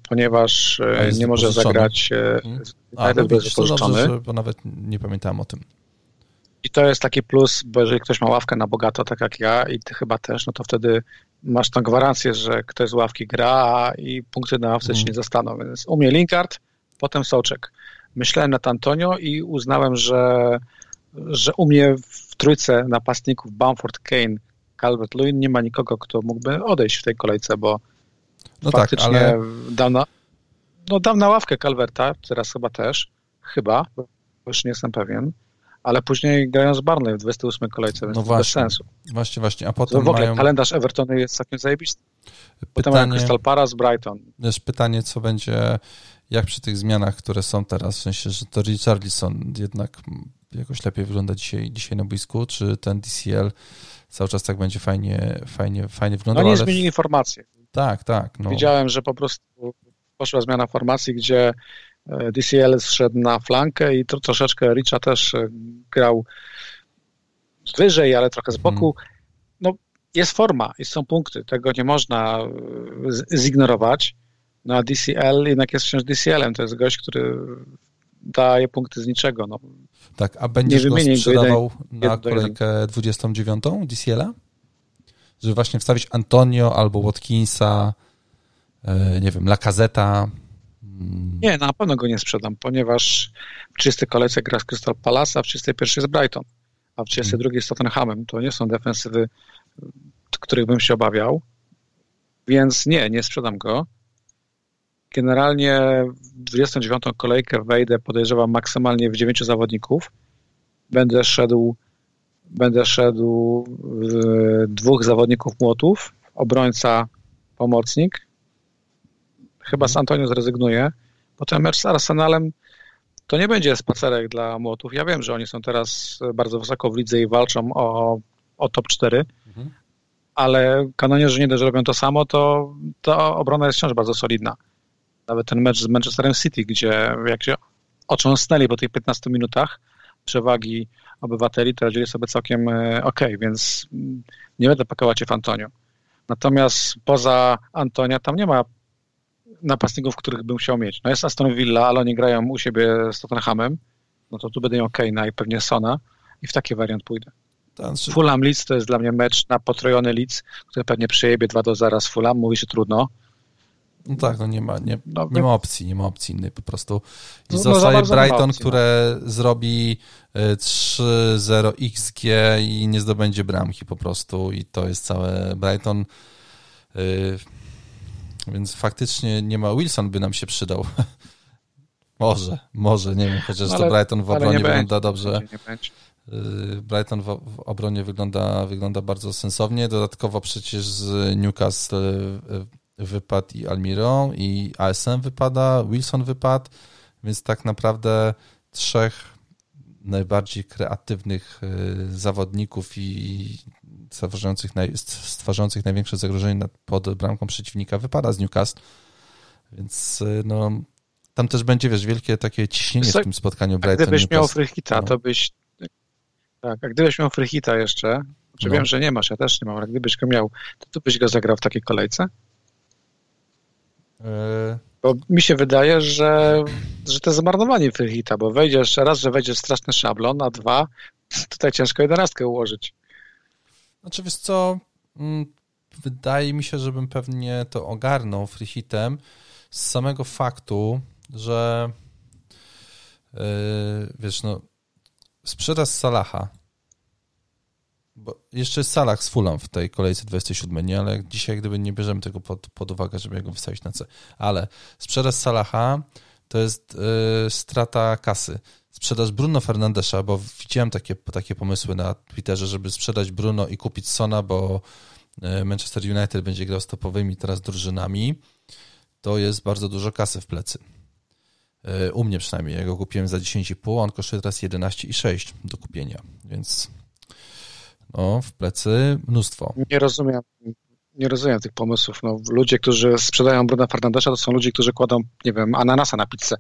ponieważ e, nie może zagrać hmm. A, no, widzisz, dobrze, bo nawet nie pamiętałem o tym. I to jest taki plus, bo jeżeli ktoś ma ławkę na bogato, tak jak ja i ty chyba też, no to wtedy masz tą gwarancję, że ktoś z ławki gra i punkty na ławce mm. nie zostaną. Więc u mnie Linkard, potem Soczek. Myślałem nad Antonio i uznałem, że, że u mnie w trójce napastników Bamford, Kane, Calvert-Lewin nie ma nikogo, kto mógłby odejść w tej kolejce, bo no tak, faktycznie tak, ale... dam, na, no dam na ławkę Calverta, teraz chyba też, chyba, bo już nie jestem pewien ale później grają z Barney w 28 kolejce, więc no właśnie, bez sensu. Właśnie, właśnie, a potem w ogóle mają... kalendarz Evertonu jest całkiem zajebisty. Pytanie, potem mają Crystal Palace, Brighton. Jest pytanie, co będzie, jak przy tych zmianach, które są teraz, w sensie, że to Richarlison jednak jakoś lepiej wygląda dzisiaj, dzisiaj na boisku, czy ten DCL cały czas tak będzie fajnie, fajnie, fajnie wyglądał. No nie ale... zmienili formację. Tak, tak. No. Widziałem, że po prostu poszła zmiana formacji, gdzie DCL zszedł na flankę i to troszeczkę Richa też e, grał wyżej, ale trochę z boku. Mhm. No, jest forma i są punkty, tego nie można e, zignorować. No a DCL jednak jest wciąż DCL-em, to jest gość, który daje punkty z niczego. No. Tak, a będziesz go sprzedawał na kolejkę 29 DCL-a? Żeby właśnie wstawić Antonio albo Watkinsa, e, nie wiem, Lakazeta. Nie, na pewno go nie sprzedam, ponieważ w 30 kolejce gra z Crystal Palace, a w 31 jest Brighton, a w 32 jest Tottenhamem. To nie są defensywy, których bym się obawiał, więc nie, nie sprzedam go. Generalnie w 29 kolejkę wejdę, podejrzewam maksymalnie w 9 zawodników. Będę szedł, będę szedł w dwóch zawodników młotów, obrońca, pomocnik. Chyba z mhm. Antonio zrezygnuje. Potem mecz z Arsenalem to nie będzie spacerek dla młotów. Ja wiem, że oni są teraz bardzo wysoko w lidze i walczą o, o top 4, mhm. ale kanonierzy nie dość, że robią to samo, to, obrona jest wciąż bardzo solidna. Nawet ten mecz z Manchesterem City, gdzie jak się ocząsnęli po tych 15 minutach przewagi obywateli, to radzili sobie całkiem e, ok, więc nie będę pakować się w Antonio. Natomiast poza Antonia tam nie ma napastników, których bym chciał mieć. No jest Aston Villa, ale oni grają u siebie z Tottenhamem, no to tu będę miał Kane'a i pewnie Sona i w taki wariant pójdę. Znaczy... Fulham Leeds to jest dla mnie mecz na potrojony Leeds, który pewnie przejebie 2 do 0 z Fulham, mówi się trudno, no tak, no nie ma, nie, no, nie ma opcji, nie ma opcji innej po prostu. I no, zostaje no, Brighton, opcji, które no. zrobi 3-0 e, XG i nie zdobędzie bramki po prostu i to jest całe Brighton. E, więc faktycznie nie ma, Wilson by nam się przydał. może, może, nie wiem, chociaż ale, to Brighton w obronie wygląda dobrze. E, Brighton w, obronie wygląda, wygląda bardzo sensownie. Dodatkowo przecież z Newcastle wypadł i Almiron, i ASM wypada, Wilson wypadł, więc tak naprawdę trzech najbardziej kreatywnych y, zawodników i stwarzających, naj, stwarzających największe zagrożenie pod bramką przeciwnika wypada z Newcastle, więc y, no, tam też będzie, wiesz, wielkie takie ciśnienie w tym spotkaniu Brighton. A gdybyś miał Frychita, no. to byś tak, a gdybyś miał Frychita jeszcze, czy no. wiem, że nie masz, ja też nie mam, ale gdybyś go miał, to tu byś go zagrał w takiej kolejce? E, bo mi się wydaje, że, że to zmarnowanie Fryhita, bo wejdzie jeszcze raz, że wejdzie straszny szablon, a dwa, tutaj ciężko jedenastkę ułożyć. Znaczy, wiesz co, mm, wydaje mi się, żebym pewnie to ogarnął Fryhitem z samego faktu, że yy, wiesz, no sprzedaż Salaha bo jeszcze jest Salah z Fulham w tej kolejce 27, nie? Ale dzisiaj gdyby nie bierzemy tego pod, pod uwagę, żeby go wystawić na C. Ale sprzedaż Salaha to jest yy, strata kasy. Sprzedaż Bruno Fernandesza, bo widziałem takie, takie pomysły na Twitterze, żeby sprzedać Bruno i kupić Sona, bo y, Manchester United będzie grał z topowymi teraz drużynami. To jest bardzo dużo kasy w plecy. Y, u mnie przynajmniej. Ja go kupiłem za 10,5, on kosztuje teraz 11,6 do kupienia, więc no, w plecy mnóstwo. Nie rozumiem. Nie rozumiem tych pomysłów. No, ludzie, którzy sprzedają Bruna Fernandesza, to są ludzie, którzy kładą, nie wiem, ananasa na pizzę.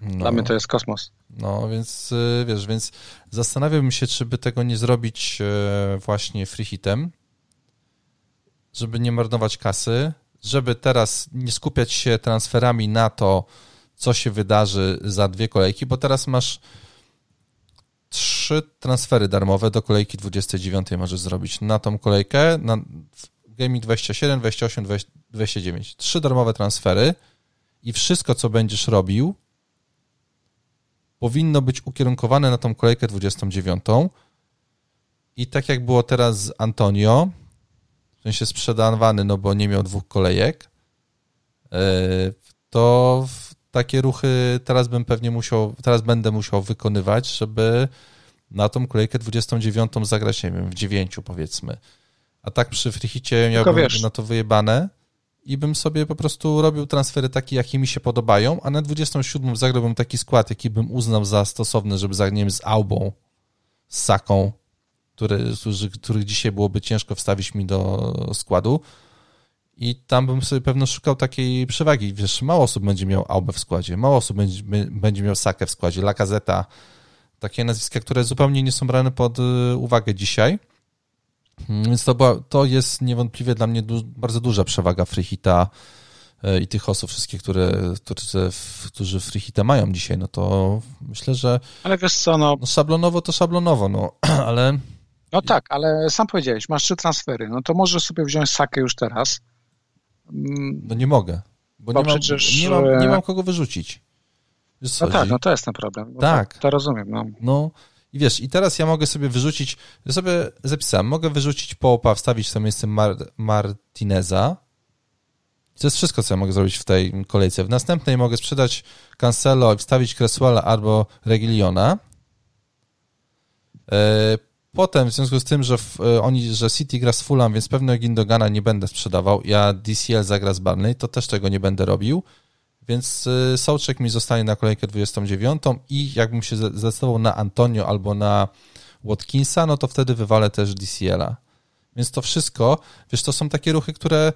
No, Dla mnie to jest kosmos. No, więc y, wiesz, więc zastanawiałbym się, czy by tego nie zrobić y, właśnie free hitem, żeby nie marnować kasy, żeby teraz nie skupiać się transferami na to, co się wydarzy za dwie kolejki, bo teraz masz trzy transfery darmowe do kolejki 29 możesz zrobić na tą kolejkę, na Gaming 27, 28, 29. Trzy darmowe transfery i wszystko, co będziesz robił, powinno być ukierunkowane na tą kolejkę 29. I tak jak było teraz z Antonio, w sensie sprzedawany, no bo nie miał dwóch kolejek, e, to takie ruchy teraz bym pewnie musiał, teraz będę musiał wykonywać, żeby na tą kolejkę 29 zagrać, nie wiem, w 9 powiedzmy. A tak przy frichicie miałbym wiesz, na to wyjebane i bym sobie po prostu robił transfery takie, jakie mi się podobają, a na 27 zagrałbym taki skład, jaki bym uznał za stosowny, żeby zagrać, z Aubą, z Saką, który, których dzisiaj byłoby ciężko wstawić mi do składu. I tam bym sobie pewno szukał takiej przewagi. Wiesz, mało osób będzie miał Aubę w składzie, mało osób będzie, będzie miał Sakę w składzie, Lakazeta, takie nazwiska, które zupełnie nie są brane pod y, uwagę dzisiaj. Więc to, była, to jest niewątpliwie dla mnie du bardzo duża przewaga Freehita i tych osób wszystkich, które, którzy, którzy free hita mają dzisiaj, no to myślę, że... Ale wiesz co, no... no szablonowo to szablonowo, no, ale... No tak, ale sam powiedziałeś, masz trzy transfery, no to możesz sobie wziąć Sakę już teraz. No nie mogę, bo, bo nie, mam, przecież... nie, mam, nie mam kogo wyrzucić. Wiesz, no tak, no to jest ten problem. No tak. To, to rozumiem, no. No, i wiesz, i teraz ja mogę sobie wyrzucić, sobie zapisałem, mogę wyrzucić Popa, wstawić sobie miejsce Mar Martineza. To jest wszystko, co ja mogę zrobić w tej kolejce. W następnej mogę sprzedać Cancelo i wstawić Cresswella albo Regiliona. E, potem, w związku z tym, że e, oni, że City gra z Fulham, więc pewno Gindogana nie będę sprzedawał, ja DCL zagra z Barney, to też tego nie będę robił. Więc y, Sołczek mi zostanie na kolejkę 29 i jakbym się zdecydował na Antonio albo na Watkinsa, no to wtedy wywalę też DCL-a. Więc to wszystko, wiesz, to są takie ruchy, które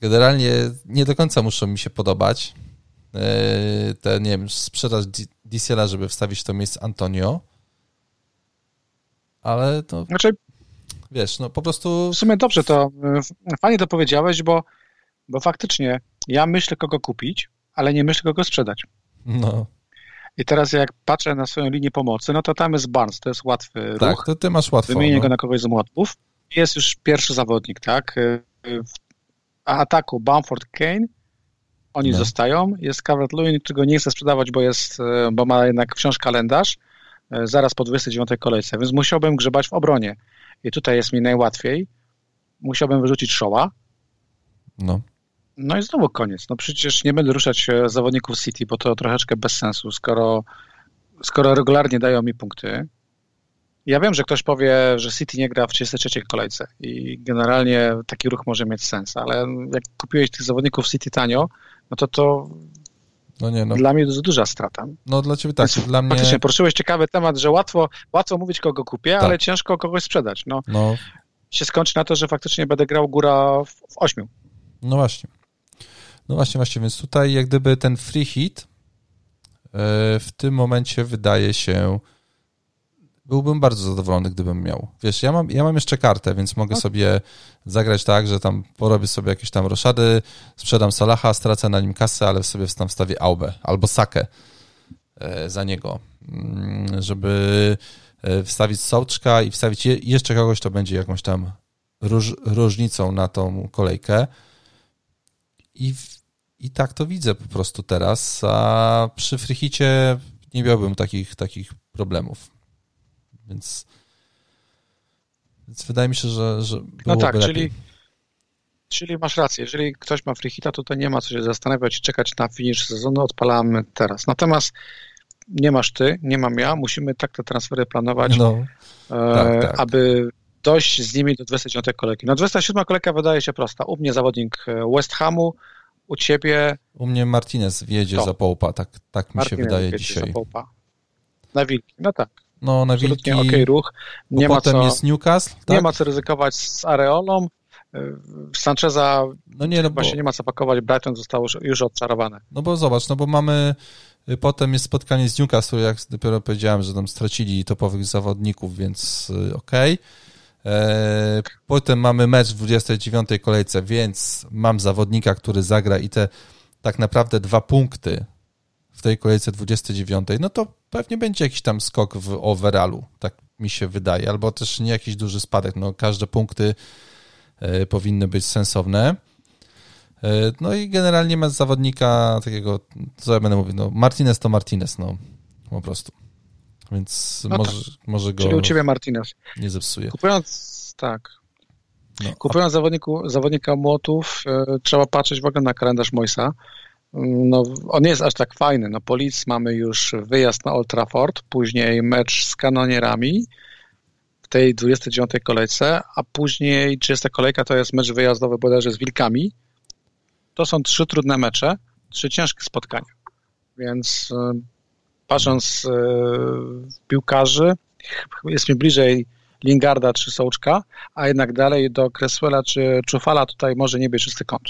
generalnie nie do końca muszą mi się podobać. Y, te, nie wiem, sprzedaż DCL-a, żeby wstawić to miejsce Antonio. Ale to... Znaczy, wiesz, no po prostu... W sumie dobrze to, y, fajnie to powiedziałeś, bo, bo faktycznie ja myślę, kogo kupić, ale nie myślę kogo sprzedać. No. I teraz jak patrzę na swoją linię pomocy, no to tam jest Barnes, to jest łatwy tak, ruch. to ty masz łatwo. Wymienię no. go na kogoś z młotków. Jest już pierwszy zawodnik, tak? W ataku Bamford Kane, oni no. zostają. Jest Calvert Lewin, którego nie chcę sprzedawać, bo jest, bo ma jednak wciąż kalendarz zaraz po 29 kolejce, więc musiałbym grzebać w obronie. I tutaj jest mi najłatwiej. Musiałbym wyrzucić Showa. No. No i znowu koniec. No przecież nie będę ruszać zawodników City, bo to troszeczkę bez sensu, skoro, skoro regularnie dają mi punkty. Ja wiem, że ktoś powie, że City nie gra w 33 kolejce i generalnie taki ruch może mieć sens, ale jak kupiłeś tych zawodników City tanio, no to to no nie, no. dla mnie to jest duża strata. No dla ciebie tak, Więc dla mnie... Faktycznie poruszyłeś ciekawy temat, że łatwo, łatwo mówić kogo kupię, tak. ale ciężko kogoś sprzedać. No, no. Się skończy na to, że faktycznie będę grał góra w, w ośmiu. No właśnie. No właśnie, właśnie, więc tutaj jak gdyby ten free hit e, w tym momencie wydaje się byłbym bardzo zadowolony, gdybym miał. Wiesz, ja mam, ja mam jeszcze kartę, więc mogę tak. sobie zagrać tak, że tam porobię sobie jakieś tam roszady, sprzedam Salaha, stracę na nim kasę, ale sobie tam wstawię Aubę albo Sakę e, za niego, mm, żeby e, wstawić Sołczka i wstawić jeszcze kogoś, to będzie jakąś tam róż, różnicą na tą kolejkę. I, I tak to widzę po prostu teraz, a przy Frichicie nie miałbym takich, takich problemów. Więc, więc wydaje mi się, że, że No tak, lepiej. czyli, czyli masz rację. Jeżeli ktoś ma Frichita, to, to nie ma co się zastanawiać i czekać na finisz sezonu, odpalamy teraz. Natomiast nie masz ty, nie mam ja, musimy tak te transfery planować, no, e, tak, tak. aby dojść z nimi do 29 kolejki. No 27 kolejka wydaje się prosta. U mnie zawodnik e, West Hamu, u ciebie... U mnie Martinez wjedzie to. za Połpa, tak, tak mi Martinez się wydaje dzisiaj. Za Połpa. Na Wilki, no tak. No, na Wilki. okej okay, ruch. Nie ma potem co, jest Newcastle, tak? Nie ma co ryzykować z Areolą. E, Sancheza no nie, no właśnie bo... nie ma co pakować, Brighton zostało już odczarowane. No bo zobacz, no bo mamy y, potem jest spotkanie z Newcastle, jak dopiero powiedziałem, że tam stracili topowych zawodników, więc y, okej. Okay. E, potem mamy mecz w 29 kolejce, więc mam zawodnika, który zagra i te tak naprawdę dwa punkty w tej kolejce 29, no to pewnie będzie jakiś tam skok w overallu, tak mi się wydaje, albo też nie jakiś duży spadek. No, każde punkty e, powinny być sensowne. E, no i generalnie ma zawodnika takiego, co ja będę mówił, no Martinez to Martinez, no po prostu. Więc no może, tak. może go. Czyli u ciebie Martinez. Nie zepsuje. Kupując, tak. No, Kupując zawodniku, zawodnika młotów, e, trzeba patrzeć w ogóle na kalendarz Moisa. No, on nie jest aż tak fajny. No, Polic mamy już wyjazd na Old Trafford, później mecz z kanonierami w tej 29 kolejce, a później 30 kolejka to jest mecz wyjazdowy bodajże z Wilkami. To są trzy trudne mecze, trzy ciężkie spotkania. Więc e, patrząc e, piłkarzy, jest mi bliżej Lingarda czy Sołczka, a jednak dalej do Cresswella czy Czufala tutaj może nie być czysty kąt.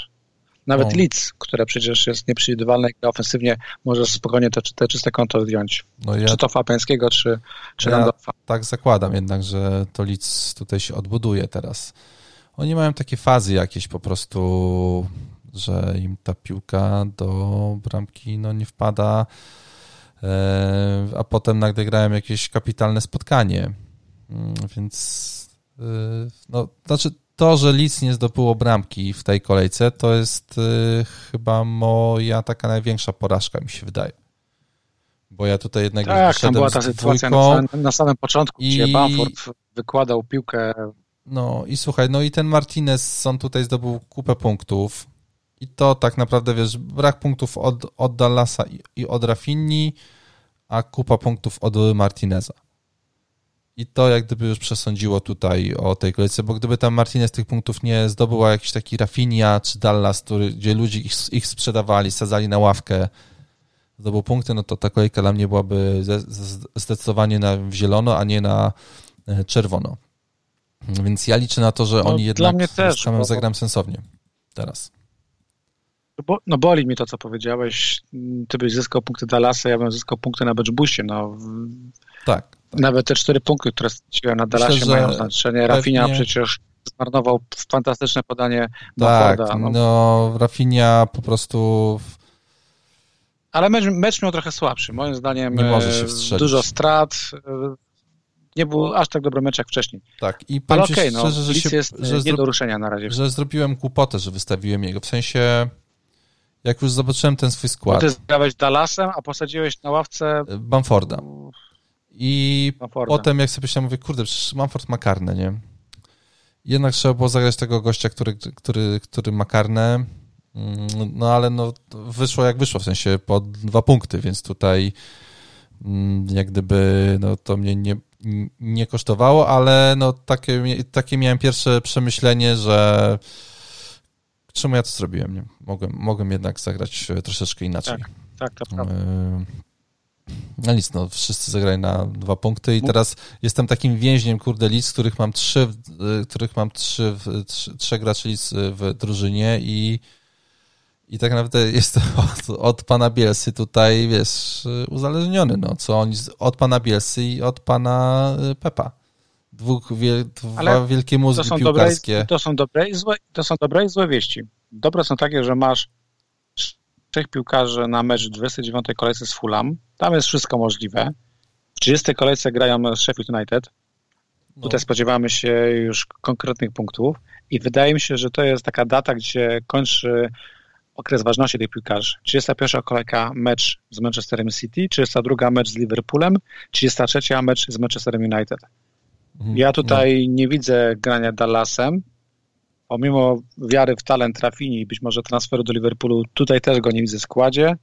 Nawet no. Leeds, które przecież jest nieprzewidywalne i ofensywnie, może spokojnie te, te czyste konto zdjąć. No ja, czy to Fapiańskiego, czy, czy ja Randolfa. Tak zakładam jednak, że to Leeds tutaj się odbuduje teraz. Oni mają takie fazy jakieś po prostu że im ta piłka do bramki no, nie wpada, a potem nagle grałem jakieś kapitalne spotkanie. Mm, więc e, no, znaczy to, że Leeds nie zdobyło bramki w tej kolejce, to jest chyba moja taka największa porażka, mi się wydaje. Bo ja tutaj jednak Tak, tam była ta sytuacja na samym, na samym początku, i... gdzie Bamford wykładał piłkę. No i słuchaj, no i ten Martinez, on tutaj zdobył kupę punktów i to tak naprawdę, wiesz, brak punktów od, od Dallasa i, i od Rafinni, a kupa punktów od Martineza. I to jak gdyby już przesądziło tutaj o tej kolejce, bo gdyby tam Martinez tych punktów nie zdobył, a jakiś taki Rafinha czy Dallas, który, gdzie ludzie ich, ich sprzedawali, sadzali na ławkę, zdobył punkty, no to ta kolejka dla mnie byłaby zdecydowanie na zielono, a nie na e, czerwono. Więc ja liczę na to, że no, oni jednak też, bo... zagram sensownie teraz. Bo, no boli mi to, co powiedziałeś. Ty byś zyskał punkty Dallasa, ja bym zyskał punkty na Benchbusie. No. Tak, tak. Nawet te cztery punkty, które straciłem na Dallasie Myślę, mają znaczenie. Rafinha przecież zmarnował fantastyczne podanie Tak, no, no Rafinha po prostu ale mecz, mecz miał trochę słabszy. Moim zdaniem nie może się wstrzelić. dużo strat. E, nie był aż tak dobry mecz jak wcześniej. Tak, i Ale okej, okay, no, że, się, jest że nie do ruszenia na razie. Że zrobiłem kłopotę, że wystawiłem jego. W sensie, jak już zobaczyłem ten swój skład. Bo ty zgrałeś Dallasem, a posadziłeś na ławce... Bamforda. I Bamforda. potem jak sobie myślałem, mówię, kurde, przecież Bamford ma karne, nie? Jednak trzeba było zagrać tego gościa, który, który, który ma karne Mm, no ale no, wyszło jak wyszło, w sensie po dwa punkty, więc tutaj mm, jak gdyby no, to mnie nie, nie kosztowało, ale no, takie, takie miałem pierwsze przemyślenie, że czemu ja to zrobiłem? Nie? Mogłem, mogłem jednak zagrać troszeczkę inaczej. Tak, tak, to prawda. No nic, no wszyscy zagrali na dwa punkty i teraz jestem takim więźniem, kurde, lic, których mam trzy, których mam trzy, trzy, trzech graczy lic w drużynie i i tak naprawdę jest od, od pana Bielsy tutaj, wiesz, uzależniony, no, co oni od pana Bielsy i od pana Pepa. Dwóch wie, dwa Ale wielkie mózgi to piłkarskie. Dobre, to, są dobre i złe, to są dobre i złe wieści. Dobre są takie, że masz trzech piłkarzy na mecz 29 kolejce z Fulham. Tam jest wszystko możliwe. W 30 kolejce grają z Sheffield United. No. Tutaj spodziewamy się już konkretnych punktów i wydaje mi się, że to jest taka data, gdzie kończy okres ważności tych piłkarzy. 31 kolejka mecz z Manchesterem City, 32 mecz z Liverpoolem, 33 mecz z Manchesterem United. Mhm. Ja tutaj no. nie widzę grania Dallasem, pomimo wiary w talent Rafini i być może transferu do Liverpoolu, tutaj też go nie widzę w składzie.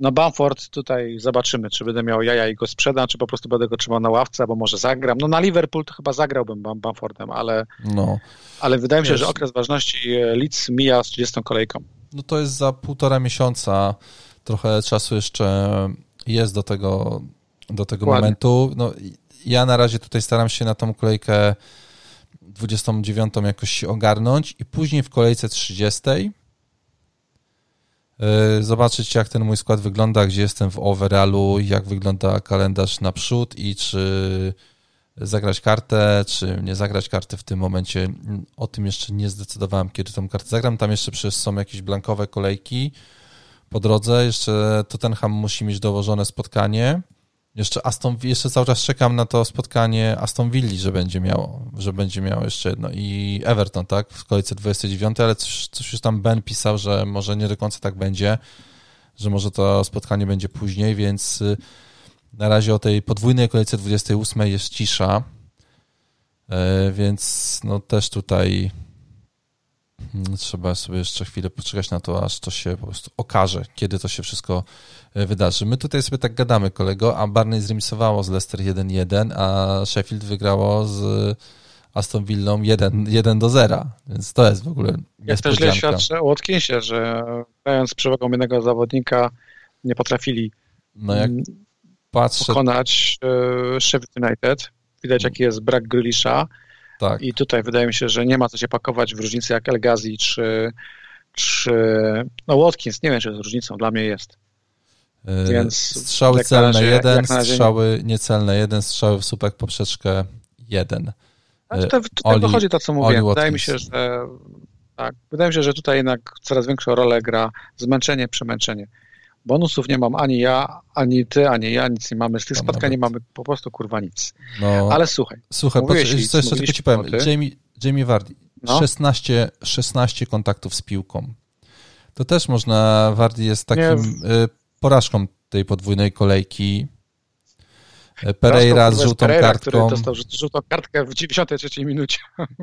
No Bamford tutaj zobaczymy, czy będę miał jaja i go sprzedam, czy po prostu będę go trzymał na ławce, albo może zagram. No na Liverpool to chyba zagrałbym Bamfordem, ale, no. ale wydaje mi się, że okres ważności Leeds mija z 30 kolejką no to jest za półtora miesiąca, trochę czasu jeszcze jest do tego, do tego momentu. No, ja na razie tutaj staram się na tą kolejkę 29 jakoś ogarnąć i później w kolejce 30 y, zobaczyć jak ten mój skład wygląda, gdzie jestem w overallu, jak wygląda kalendarz naprzód i czy zagrać kartę, czy nie zagrać karty w tym momencie. O tym jeszcze nie zdecydowałem, kiedy tą kartę zagram. Tam jeszcze przecież są jakieś blankowe kolejki po drodze. Jeszcze Tottenham musi mieć dołożone spotkanie. Jeszcze Aston, jeszcze cały czas czekam na to spotkanie Aston Villa, że będzie miało, że będzie miało jeszcze jedno i Everton, tak, w kolejce 29, ale coś, coś już tam Ben pisał, że może nie do końca tak będzie, że może to spotkanie będzie później, więc na razie o tej podwójnej kolejce 28 jest cisza, e, więc no też tutaj hmm, trzeba sobie jeszcze chwilę poczekać na to, aż to się po prostu okaże, kiedy to się wszystko wydarzy. My tutaj sobie tak gadamy, kolego, a Barney zremisowało z Leicester 1-1, a Sheffield wygrało z Aston Villą 1, 1 do 0, więc to jest w ogóle Ja też źle świadczę o Watkinsie, że grając z przewagą jednego zawodnika nie potrafili no jak mm, patrzę... pokonać e, Sheffield United. Widać, jaki jest brak Grealisha. Tak. I tutaj wydaje mi się, że nie ma co się pakować w różnicy jak El Ghazi czy, czy no Watkins. Nie wiem, czy jest różnicą. Dla mnie jest. E, Więc strzały celne razie, jeden, strzały niecelne jeden, strzały w słupek poprzeczkę jeden. to, to, to Oli, dochodzi to, co mówię. Wydaje mi się, że Tak. Wydaje mi się, że tutaj jednak coraz większą rolę gra zmęczenie, przemęczenie. Bonusów nie mam ani ja, ani ty, ani ja, nic nie mamy. Z tych spotkań nie mamy po prostu kurwa nic. No, Ale słuchaj, słuchaj, mówiłeś poczekaj, co jeszcze tylko ci powiem. Jamie, Jamie Vardy, No. 16, 16 kontaktów z piłką. To też można, Vardy jest takim y, porażką tej podwójnej kolejki. Y, Pereira z żółtą Pereira, kartką. który dostał żół- żółtą kartkę w 93 minucie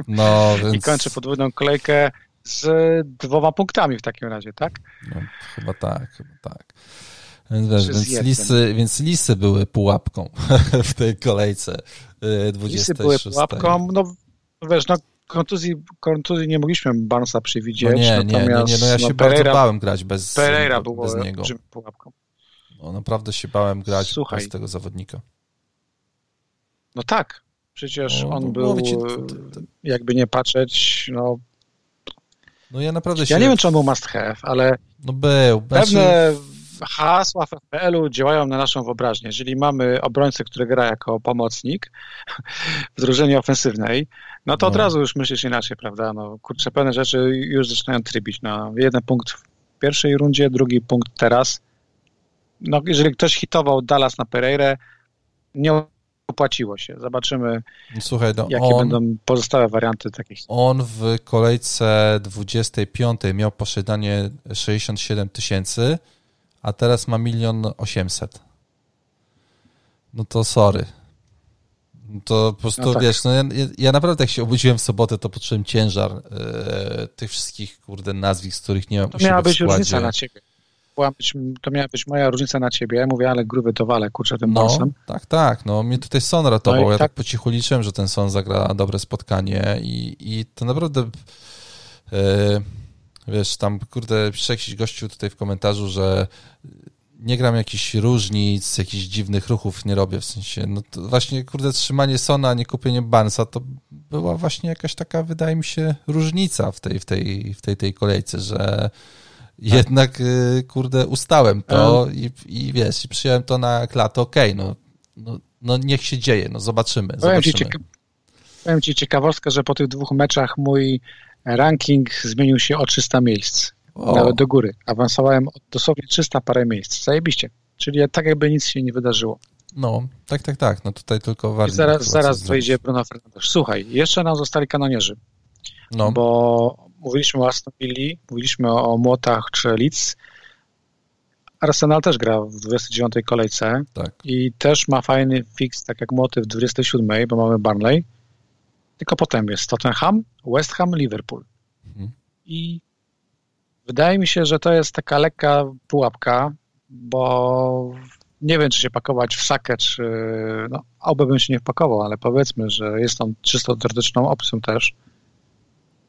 No, i więc kończy podwójną kolejkę z dwoma punktami w takim razie, tak? no, chyba tak, chyba tak. Więc, wiesz, więc, lisy, więc lisy były pułapką w tej kolejce y, 26. Lisy były pułapką, no wiesz, no kontuzji, kontuzji nie mogliśmy Barnesa przewidzieć, No nie, nie, nie, nie, no ja się Pereira, bardzo bałem grać bez, Pereira było bez niego. pułapką. No, naprawdę się bałem grać Słuchaj. bez tego zawodnika. No tak, przecież No, on no, był, to- to- to- jakby nie patrzeć, no No ja naprawdę się... ja nie wiem, czy on był must have, ale No był. Znaczy, pewne hasła w FPL-u działają na naszą wyobraźnię. Jeżeli mamy obrońcę, który gra jako pomocnik w drużynie ofensywnej, no to od No. razu już myślisz inaczej, prawda? No kurczę, pewne rzeczy już zaczynają trybić. No, jeden punkt w pierwszej rundzie, drugi punkt teraz. No, jeżeli ktoś hitował Dallas na Pereirę, nie opłaciło się. Zobaczymy, Słuchaj, no jakie on, będą pozostałe warianty takich. on w kolejce 25 miał posiadanie 67 tysięcy, a teraz ma milion 800. No to sorry. No To po prostu, No tak. wiesz, no ja, ja- naprawdę jak się obudziłem w sobotę, to poczułem ciężar e, tych wszystkich, kurde, nazwisk, z których nie mam To miała być różnica na ciebie. Być, to miała być moja różnica na ciebie. Mówię, ale gruby to wale, kurczę, tym No, borsem. tak, tak. No, mnie tutaj Son ratował. No ja tak tak- po cichu liczyłem, że ten Son zagra dobre spotkanie i, i to naprawdę e, wiesz, tam kurde, pisze jakiś gościu tutaj w komentarzu, że nie gram jakichś różnic, jakichś dziwnych ruchów nie robię, w sensie, no to właśnie, kurde, trzymanie Sona, a nie kupienie Barnesa, to była właśnie jakaś taka, wydaje mi się, różnica w tej, w tej, w tej, tej kolejce, że jednak, y, kurde, ustałem to i, i wiesz, i przyjąłem to na klatę, okej, no, no, no niech się dzieje, no zobaczymy, Powiem ci, zobaczymy. cieka- powiem ci ciekawostkę, że po tych dwóch meczach mój ranking zmienił się o 300 miejsc. O, Nawet do góry. Awansowałem dosłownie 300 parę miejsc. Zajebiście. Czyli tak jakby nic się nie wydarzyło. no, tak, tak, tak, no tutaj tylko I warto. zaraz, zaraz wejdzie Bruno Fernandes. Słuchaj, jeszcze nam zostali kanonierzy, No, bo mówiliśmy o Aston Villa, mówiliśmy o Młotach czy Leeds. Arsenal też gra w 29 kolejce tak. i też ma fajny fix, tak jak Młoty w 27, bo mamy Barnley. Tylko potem jest Tottenham, West Ham, Liverpool. Mhm. I wydaje mi się, że to jest taka lekka pułapka, bo nie wiem, czy się pakować w sakę, czy no, oby bym się nie wpakował, ale powiedzmy, że jest tam czysto teoretyczną opcją też.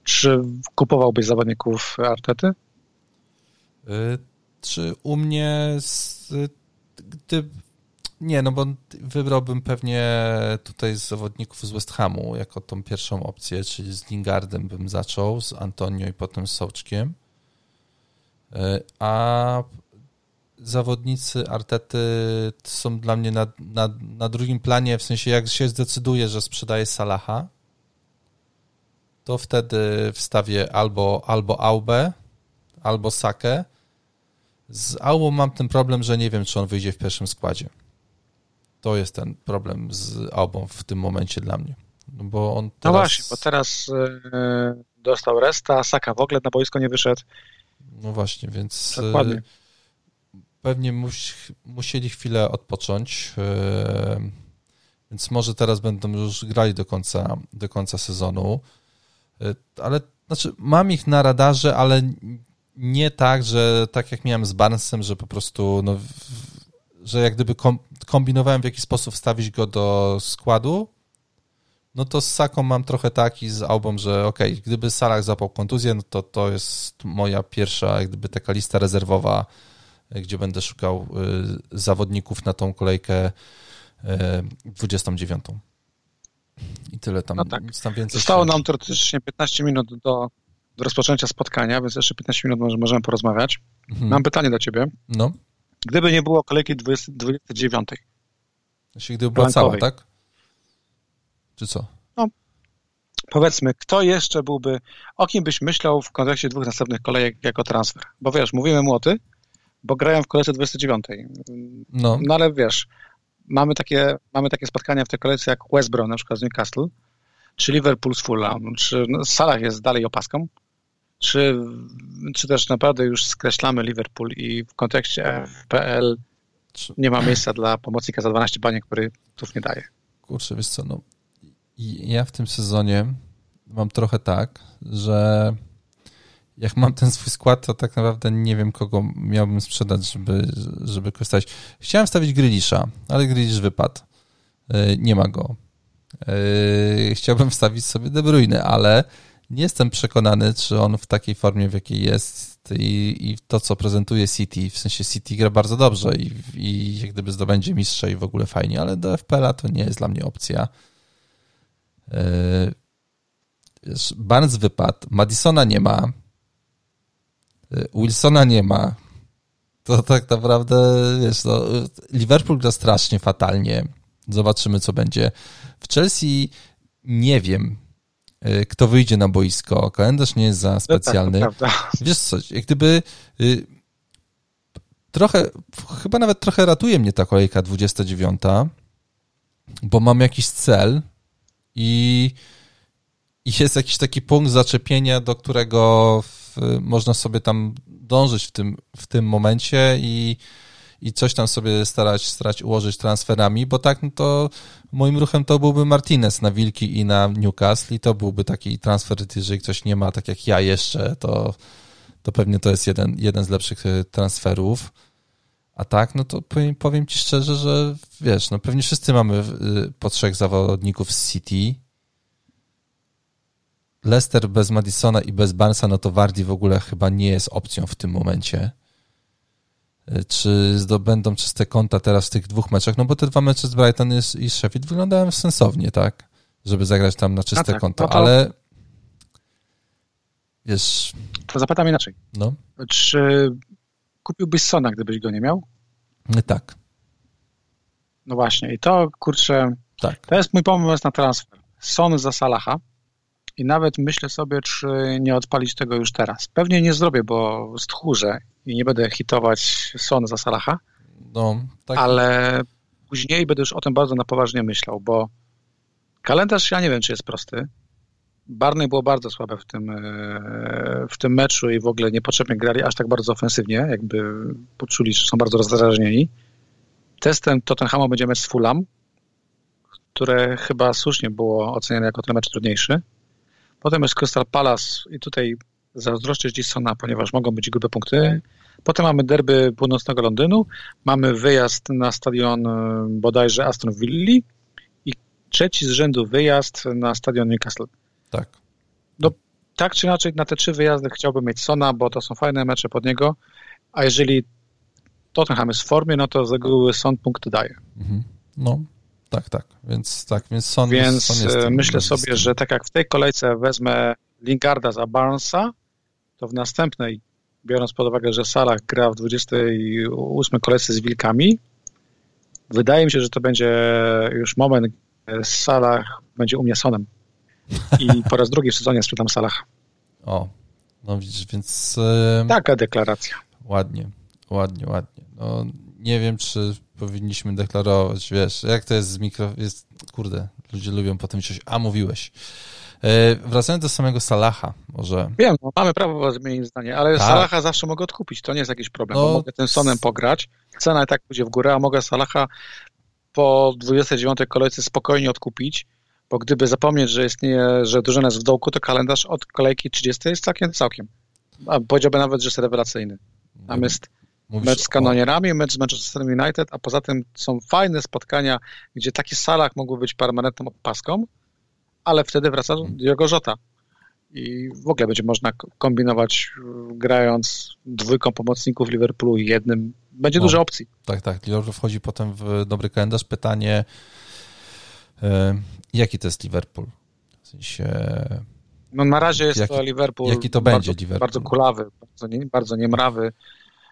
Czy kupowałbyś zawodników Artety? Y, Czy u mnie z, gdy, nie, no bo wybrałbym pewnie tutaj z zawodników z West Hamu jako tą pierwszą opcję, czyli z Lingardem bym zaczął, z Antonio i potem z Sołczkiem. Y, A zawodnicy Artety są dla mnie na, na, na drugim planie, w sensie jak się zdecyduje, że sprzedaje Salaha, to wtedy wstawię albo, albo Aubę, albo Sakę. Z Aubą mam ten problem, że nie wiem, czy on wyjdzie w pierwszym składzie. To jest ten problem z Aubą w tym momencie dla mnie. No bo on No teraz... właśnie, bo teraz e, dostał resta, Saka w ogóle na boisko nie wyszedł. No właśnie, więc Dokładnie. e, pewnie muś, musieli chwilę odpocząć, e, więc może teraz będą już grali do końca, do końca sezonu, ale znaczy mam ich na radarze, ale nie tak, że tak jak miałem z Barnesem, że po prostu no, w- że jak gdyby kom, kombinowałem w jaki sposób wstawić go do składu, no to z Saką mam trochę tak i z Aubą, że okej, gdyby Salah zapał kontuzję, no to to jest moja pierwsza jak gdyby taka lista rezerwowa, y, gdzie będę szukał y, zawodników na tą kolejkę y, 29. I tyle tam, No tak. tam więcej. Zostało się- nam teoretycznie 15 minut do, do rozpoczęcia spotkania, więc jeszcze 15 minut może, możemy porozmawiać. Mhm. Mam pytanie do ciebie. No, Gdyby nie było kolejki 20, 29, jeśli gdyby była cała, tak? Czy co? Powiedzmy, kto jeszcze byłby, o kim byś myślał w kontekście dwóch następnych kolejek jako transfer? Bo wiesz, mówimy młoty, bo grają w kolejce 29. No. no ale wiesz, mamy takie, mamy takie spotkania w tej kolejce jak West Brom, na przykład z Newcastle, czy Liverpool z Fulham, czy no, Salah jest dalej opaską, czy, czy też naprawdę już skreślamy Liverpool i w kontekście FPL nie ma miejsca dla pomocnika za 12 baniek, który tu nie daje. Kurczę, wiesz co, no ja w tym sezonie mam trochę tak, że jak mam ten swój skład, to tak naprawdę nie wiem, kogo miałbym sprzedać, żeby, żeby korzystać. Chciałem wstawić Grylisza, ale Grylisz wypadł. E, nie ma go. E, chciałbym wstawić sobie De Bruyne, ale nie jestem przekonany, czy on w takiej formie, w jakiej jest i, i to, co prezentuje City, w sensie City gra bardzo dobrze i, i jak gdyby zdobędzie mistrza i w ogóle fajnie, ale do FPL-a to nie jest dla mnie opcja. E, Barnes wypadł, Madisona nie ma, e, Wilsona nie ma. To tak naprawdę, wiesz, no, Liverpool gra strasznie fatalnie. Zobaczymy, co będzie. W Chelsea nie wiem, kto wyjdzie na boisko. Kalendarz nie jest za specjalny. No tak, Wiesz co, jak gdyby y, trochę, chyba nawet trochę ratuje mnie ta kolejka 29, bo mam jakiś cel, i, i jest jakiś taki punkt zaczepienia, do którego w, można sobie tam dążyć w tym, w tym momencie i, i coś tam sobie starać, starać ułożyć transferami, bo tak no to moim ruchem to byłby Martinez na Wilki i na Newcastle i to byłby taki transfer, jeżeli ktoś nie ma, tak jak ja jeszcze, to, to pewnie to jest jeden, jeden z lepszych e, transferów. A tak, no to powiem, powiem ci szczerze, że wiesz, no pewnie wszyscy mamy y, po trzech zawodników z City. Leicester bez Madisona i bez Barnesa, no to Wardi w ogóle chyba nie jest opcją w tym momencie. Y, czy zdobędą czyste konta teraz w tych dwóch meczach? No bo te dwa mecze z Brighton i Sheffield wyglądają sensownie, tak? Żeby zagrać tam na czyste tak, konta, no to... ale wiesz... To zapytam inaczej. No. Czy kupiłbyś Sona, gdybyś go nie miał? Tak. No właśnie, i to kurczę, tak. to jest mój pomysł na transfer. Son za Salaha i nawet myślę sobie, czy nie odpalić tego już teraz. Pewnie nie zrobię, bo stchórzę i nie będę hitować Son za Salaha, no, tak. ale później będę już o tym bardzo na poważnie myślał, bo kalendarz ja nie wiem, czy jest prosty. Barney było bardzo słabe w tym, e, w tym meczu i w ogóle niepotrzebnie grali aż tak bardzo ofensywnie, jakby poczuli, że są bardzo rozdrażnieni. Testem Tottenhamu będzie mecz z Fulham, które chyba słusznie było oceniane jako ten mecz trudniejszy. Potem jest Crystal Palace i tutaj zazdroszczę Gisona, ponieważ mogą być grube punkty. Potem mamy derby północnego Londynu, mamy wyjazd na stadion e, bodajże Aston Villa i trzeci z rzędu wyjazd na stadion Newcastle. Tak. No, tak czy inaczej na te trzy wyjazdy chciałbym mieć Sona, bo to są fajne mecze pod niego, a jeżeli Tottenham jest w formie, no to z reguły Son punkty daje. Mhm. No, tak, tak. Więc tak, więc Son Więc Son jest e, myślę sobie, że tak jak w tej kolejce wezmę Lingarda za Barnesa, to w następnej, biorąc pod uwagę, że Salah gra w 28 kolejce z Wilkami, wydaje mi się, że to będzie już moment, Salah będzie u mnie Sonem. I po raz drugi w sezonie sprzedam Salah. O, no widzisz, więc... Taka deklaracja. Ładnie, ładnie, ładnie. No, nie wiem, czy powinniśmy deklarować, wiesz, jak to jest z mikro... Jest, kurde, ludzie lubią potem coś, a mówiłeś. E, wracając do samego Salaha, może. Wiem, no, mamy prawo zmienić zdanie, ale tak. Salaha zawsze mogę odkupić, to nie jest jakiś problem, no, mogę tym Sonem pograć, cena i tak pójdzie w górę, a mogę Salaha po 29 kolejce spokojnie odkupić bo gdyby zapomnieć, że istnieje, że drużyna jest w dołku, to kalendarz od kolejki 30 jest całkiem całkiem. A powiedziałbym nawet, że jest rewelacyjny. Tam jest Mówisz mecz z kanonierami, mecz z Manchester United, a poza tym są fajne spotkania, gdzie taki Salah mógłby być permanentną opaską, ale wtedy wraca hmm. Diogo Jota. I w ogóle będzie można kombinować grając dwójką pomocników Liverpoolu i jednym. Będzie dużo opcji. Tak, tak. Liverpool wchodzi potem w dobry kalendarz. Pytanie, E, jaki to jest Liverpool? W sensie... No na razie jest jaki, to Liverpool. Jaki to będzie bardzo, Liverpool? Bardzo kulawy, bardzo, nie, bardzo niemrawy.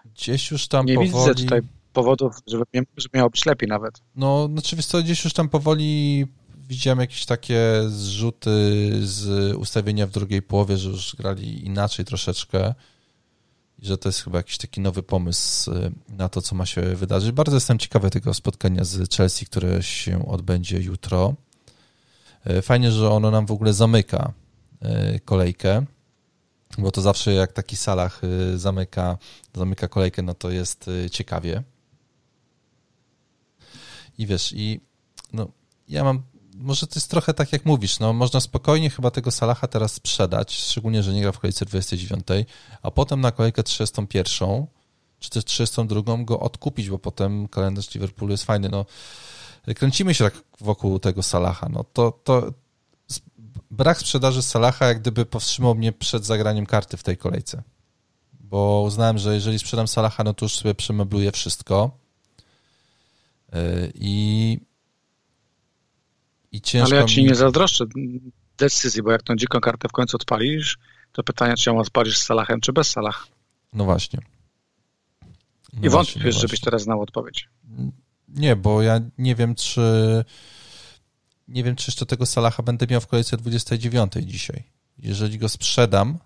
Gdzieś już tam nie powoli... widzę tutaj powodów, żeby, żeby miało być lepiej nawet. No, znaczy wiesz co, gdzieś już tam powoli widziałem jakieś takie zrzuty z ustawienia w drugiej połowie, że już grali inaczej troszeczkę i że to jest chyba jakiś taki nowy pomysł y, na to, co ma się wydarzyć. Bardzo jestem ciekawy tego spotkania z Chelsea, które się odbędzie jutro. Y, fajnie, że ono nam w ogóle zamyka y, kolejkę, bo to zawsze jak taki Salah zamyka, zamyka kolejkę, no to jest ciekawie. I wiesz, i no, ja mam, może to jest trochę tak jak mówisz, no można spokojnie chyba tego Salaha teraz sprzedać, szczególnie, że nie gra w kolejce 29, a potem na kolejkę 31 czy też 32 go odkupić, bo potem kalendarz Liverpoolu jest fajny. No, kręcimy się tak wokół tego Salaha. No to, to brak sprzedaży Salaha jak gdyby powstrzymał mnie przed zagraniem karty w tej kolejce. Bo uznałem, że jeżeli sprzedam Salaha, no to już sobie przemebluję wszystko. Yy, I i ciężko Ale ja ci mi... nie zazdroszczę decyzji, bo jak tą dziką kartę w końcu odpalisz, to pytanie, czy ją odpalisz z Salahem, czy bez Salah. No właśnie. No I wątpisz, no żebyś teraz znał odpowiedź. Nie, bo ja nie wiem, czy nie wiem, czy jeszcze tego Salaha będę miał w kolejce 29 dzisiaj. Jeżeli go sprzedam,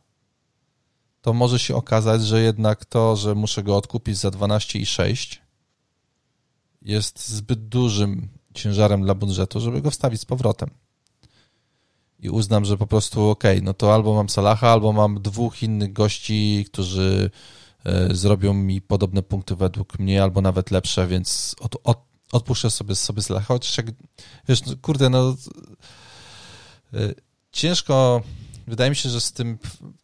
to może się okazać, że jednak to, że muszę go odkupić za 12,6 jest zbyt dużym ciężarem dla budżetu, żeby go wstawić z powrotem. I uznam, że po prostu ok, no to albo mam Salaha, albo mam dwóch innych gości, którzy e, zrobią mi podobne punkty według mnie, albo nawet lepsze, więc od, od, odpuszczę sobie, sobie. Chociaż jak, wiesz, no, kurde, no e, ciężko, wydaje mi się, że z tym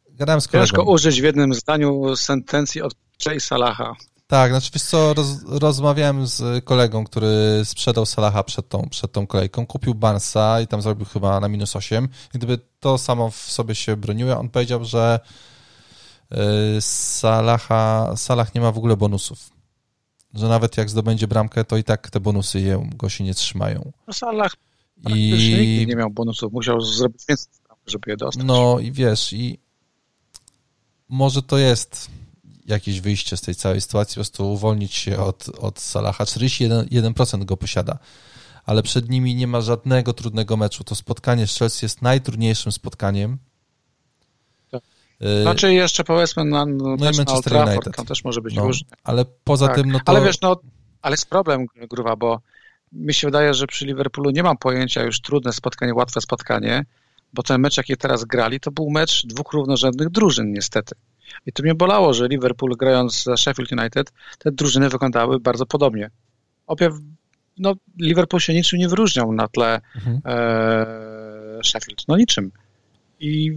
gadałem z kolegą. Ciężko użyć w jednym zdaniu sentencji od Jay Salaha. Tak, znaczy wiesz co, roz, rozmawiałem z kolegą, który sprzedał Salaha przed tą, przed tą kolejką, kupił Barnesa i tam zrobił chyba na minus 8 i gdyby to samo w sobie się broniło, on powiedział, że y, Salaha, Salah nie ma w ogóle bonusów. Że nawet jak zdobędzie bramkę, to i tak te bonusy je, go się nie trzymają. No Salah I nie miał bonusów, musiał zrobić więcej, żeby je dostać. No i wiesz, i może to jest jakieś wyjście z tej całej sytuacji, po prostu uwolnić się od, od Salaha. 41% go posiada, ale przed nimi nie ma żadnego trudnego meczu. To spotkanie z Chelsea jest najtrudniejszym spotkaniem. Y, znaczy jeszcze powiedzmy na, no, Manchester na United. Tam też może być no, różnie. Ale poza tak. tym, no to... Ale wiesz, no, ale jest problem, Gruwa, bo mi się wydaje, że przy Liverpoolu nie mam pojęcia już trudne spotkanie, łatwe spotkanie, bo ten mecz, jaki teraz grali, to był mecz dwóch równorzędnych drużyn niestety. I to mnie bolało, że Liverpool grając za Sheffield United, te drużyny wyglądały bardzo podobnie. Obie, no, Liverpool się niczym nie wyróżniał na tle mhm. e, Sheffield. No niczym. I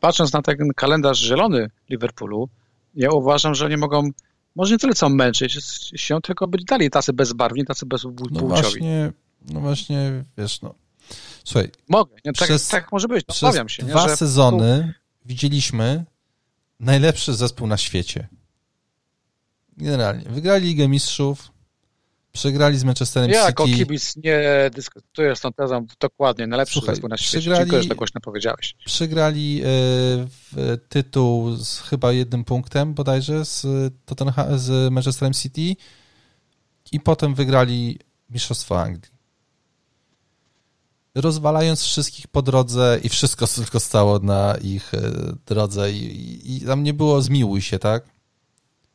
patrząc na ten kalendarz zielony Liverpoolu, ja uważam, że nie mogą może nie tyle co męczyć się, tylko być dalej tacy bezbarwni, tacy bezpłciowi. No właśnie, no właśnie, wiesz, no. Słuchaj. Mogę, nie, tak, przez, tak może być, przez się. dwa nie, sezony widzieliśmy najlepszy zespół na świecie. Generalnie. Wygrali Ligę Mistrzów, przegrali z Manchesterem ja City. Ja jako kibic nie dyskutuję z tą tezą dokładnie. Najlepszy Słuchaj, zespół na świecie. Dziękuję, że to głośno powiedziałeś. Przegrali e, tytuł z chyba jednym punktem bodajże z, Tottenham, z Manchesterem City i potem wygrali Mistrzostwo Anglii rozwalając wszystkich po drodze i wszystko tylko stało na ich e, drodze i, i, i tam nie było zmiłuj się, tak?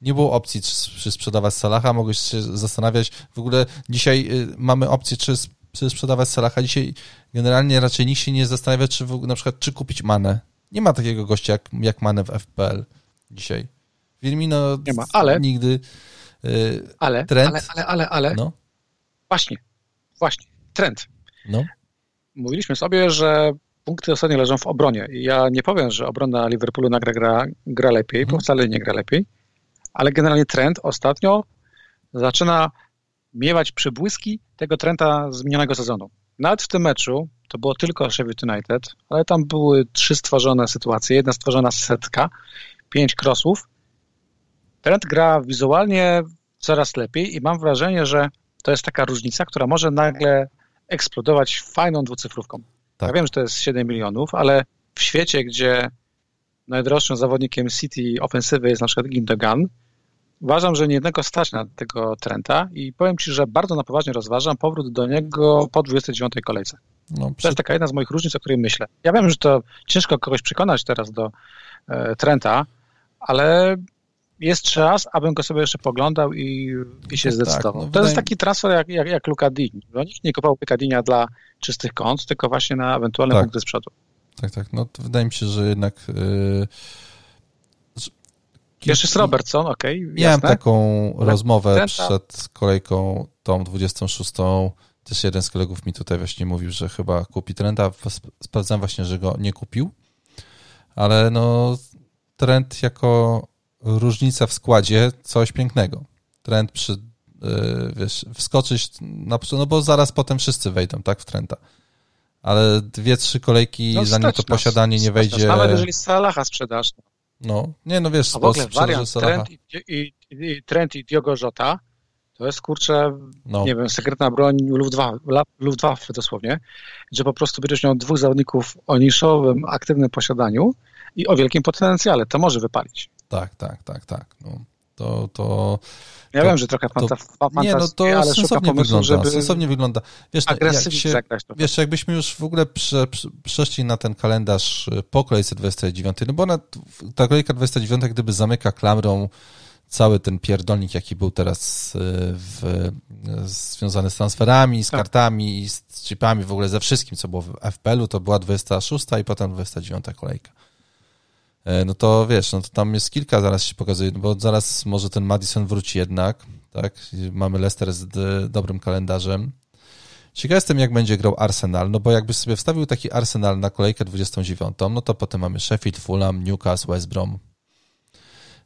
Nie było opcji, czy, sprzedawać Salaha, mogłeś się zastanawiać. W ogóle dzisiaj e, mamy opcję, czy, czy sprzedawać Salaha. Dzisiaj generalnie raczej nikt się nie zastanawia, czy w, na przykład, czy kupić Manę. Nie ma takiego gościa jak, jak Manę w FPL dzisiaj. Firmino nie ma, ale nigdy. Yy, ale, trend, ale, ale, ale, ale. No. Właśnie, właśnie, trend. No mówiliśmy sobie, że punkty ostatnio leżą w obronie. Ja nie powiem, że obrona Liverpoolu nagra gra, gra lepiej, bo mhm. wcale nie gra lepiej, ale generalnie trend ostatnio zaczyna miewać przebłyski tego trenda z minionego sezonu. Nawet w tym meczu, to było tylko Sheffield United, ale tam były trzy stworzone sytuacje, jedna stworzona setka, pięć crossów. Trend gra wizualnie coraz lepiej i mam wrażenie, że to jest taka różnica, która może nagle eksplodować fajną dwucyfrówką. Tak. Ja wiem, że to jest 7 milionów, ale w świecie, gdzie najdroższym zawodnikiem City ofensywy jest na przykład Gindogan, uważam, że niejednego stać na tego Trenta i powiem Ci, że bardzo na poważnie rozważam powrót do niego po 29 kolejce. No, przy... To jest taka jedna z moich różnic, o której myślę. Ja wiem, że to ciężko kogoś przekonać teraz do e, Trenta, ale jest czas, abym go sobie jeszcze poglądał i, i się tak, zdecydował. No, to jest taki transfer jak, jak, jak Luka Dini. Bo nikt nie kupował Luka Dinia dla czystych kąt, tylko właśnie na ewentualne tak. punkty z przodu. Tak, tak. No to wydaje mi się, że jednak... Yy... Jeszcze jest Robertson, okej. Okay, Miałem taką rozmowę przed kolejką tą 26. Też jeden z kolegów mi tutaj właśnie mówił, że chyba kupi Trenta. Sprawdzam właśnie, że go nie kupił. Ale no Trent jako różnica w składzie, coś pięknego. Trend przy, yy, wiesz, wskoczyć na no bo zaraz potem wszyscy wejdą, tak, w Trenta. Ale dwie, trzy kolejki, no, zanim to posiadanie nie wejdzie... Nawet jeżeli Salaha sprzedasz. No, nie, no wiesz... A w ogóle wariant Trent i, i, i, Trent i Diogo Jota to jest, kurczę, no. nie wiem, sekretna broń Luftwaffe, dosłownie, że po prostu będziesz miał dwóch zawodników o niszowym, aktywnym posiadaniu i o wielkim potencjale. To może wypalić. Tak, tak, tak, tak. No, to, to, ja to, wiem, że trochę fanta, to, Nie, no to ale sensownie wygląda, żeby sensownie wygląda. Wiesz, no, jak się, zagrać trochę. Wiesz, jakbyśmy już w ogóle prze, przeszli na ten kalendarz po kolejce 29, no bo ona, ta kolejka 29 gdyby zamyka klamrą cały ten pierdolnik, jaki był teraz y, w, związany z transferami, z tak. kartami, z chipami, w ogóle ze wszystkim, co było w FPL-u, to była 26 i potem 29 kolejka. E, no to wiesz, no to tam jest kilka, zaraz się pokazuje, bo zaraz może ten Madison wróci jednak, tak? Mamy Leicester z dobrym kalendarzem. Ciekaw jestem, jak będzie grał Arsenal, no bo jakby sobie wstawił taki Arsenal na kolejkę 29, no to potem mamy Sheffield, Fulham, Newcastle, West Brom.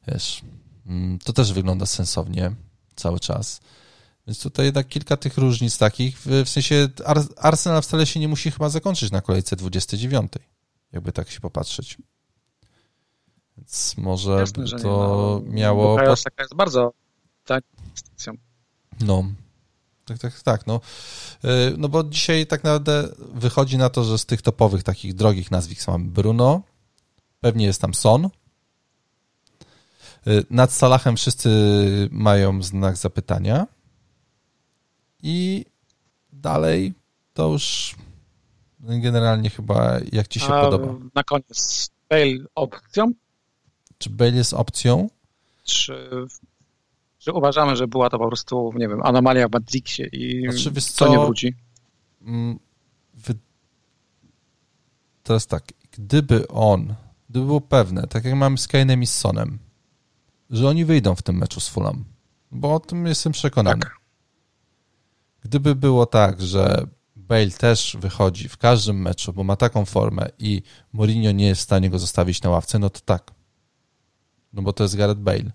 Wiesz, mm, to też wygląda sensownie cały czas. Więc tutaj jednak kilka tych różnic takich, w sensie Arsenal wcale się nie musi chyba zakończyć na kolejce 29, jakby tak się popatrzeć. Więc może Jasne, to nie, no, miało. Bukayo Saka jest bardzo tak No. Tak, tak, tak. No. Y, no bo dzisiaj tak naprawdę wychodzi na to, że z tych topowych takich drogich nazwisk mamy Bruno, pewnie jest tam Son. Y, nad Salahem wszyscy mają znak zapytania. I dalej to już generalnie chyba jak ci się A podoba. Na koniec Bale opcją? Czy Bale jest opcją? Czy, czy uważamy, że była to po prostu, nie wiem, anomalia w Matrixie i znaczy, to co? nie wróci? Mm, teraz tak, gdyby on, gdyby było pewne, tak jak mamy z Kane'em i z Sonem, że oni wyjdą w tym meczu z Fulham, bo o tym jestem przekonany. Tak. Gdyby było tak, że Bale też wychodzi w każdym meczu, bo ma taką formę i Mourinho nie jest w stanie go zostawić na ławce, no to tak no bo to jest Gareth Bale.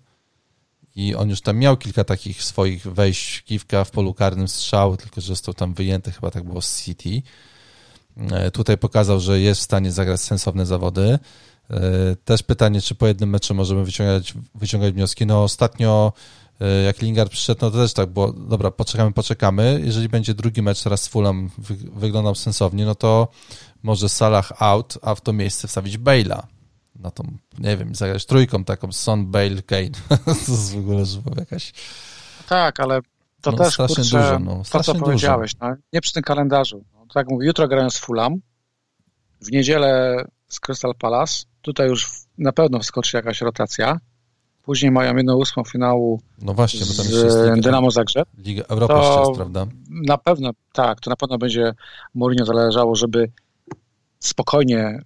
I on już tam miał kilka takich swoich wejść, kiwka w polu karnym strzał, tylko że został tam wyjęty, chyba tak było z City. E, tutaj pokazał, że jest w stanie zagrać sensowne zawody. E, też pytanie, czy po jednym meczu możemy wyciągać, wyciągać wnioski. No ostatnio e, jak Lingard przyszedł, no to też tak było, dobra, poczekamy, poczekamy. Jeżeli będzie drugi mecz teraz z Fulham wyglądał sensownie, no to może Salah out, a w to miejsce wstawić Bale'a na tą, nie wiem, zagrać trójką taką Son, Bale, Kane. to jest w ogóle jakaś... Tak, ale to no, też, strasznie kurczę, dużo, no, to co dużo. powiedziałeś, no, nie przy tym kalendarzu. No, tak mówię, jutro grają z Fulham, w niedzielę z Crystal Palace, tutaj już na pewno wskoczy jakaś rotacja, później mają jedną ósmą finału no właśnie, bo tam z Liga, Dynamo Zagrzeb. Liga Europa to jeszcze jest, prawda? Na pewno, tak, to na pewno będzie Mourinho zależało, żeby spokojnie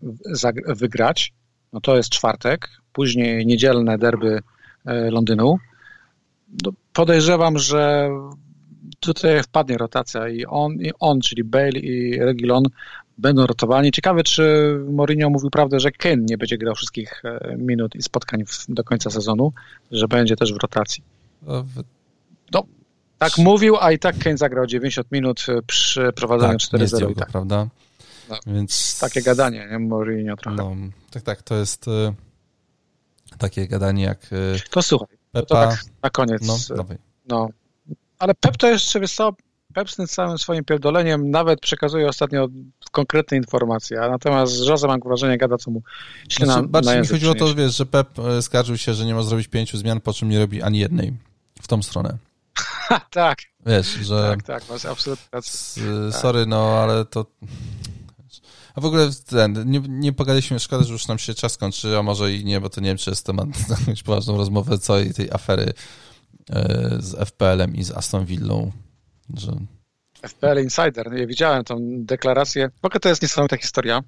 wygrać, no to jest czwartek, później niedzielne derby e, Londynu. No podejrzewam, że tutaj wpadnie rotacja i on, i on czyli Bale i Regilon będą rotowani. Ciekawe, czy Mourinho mówił prawdę, że Kane nie będzie grał wszystkich e, minut i spotkań do końca sezonu, że będzie też w rotacji. No, tak mówił, a i tak Kane zagrał 90 minut przy prowadzeniu tak, 4-0. Tak. prawda? No, Więc... Takie gadanie, nie? Mourinho trochę. No, tak, tak, to jest y, takie gadanie jak y, To słuchaj, Pepa. to tak na koniec. No, dawaj. no. Ale Pep to jeszcze, wiesz co, Pep z tym całym swoim pierdoleniem nawet przekazuje ostatnio konkretne informacje, a natomiast z Jose mam wrażenie, gada co mu się znaczy, na, Bardziej na mi chodziło o to, wiesz, że Pep y, skarżył się, że nie może zrobić pięciu zmian, po czym nie robi ani jednej w tą stronę. tak. Wiesz, że... Tak, tak, masz absolutnie rację. Tak. Sorry, no, ale to... A w ogóle ten, nie, nie pogadaliśmy, szkoda, że już nam się czas kończy, a może i nie, bo to nie wiem, czy jest temat na jakąś poważną rozmowę całej tej afery e, z FPL-em i z Aston Villą, że... FPL Insider, ja widziałem tą deklarację, w ogóle to jest niesamowita historia,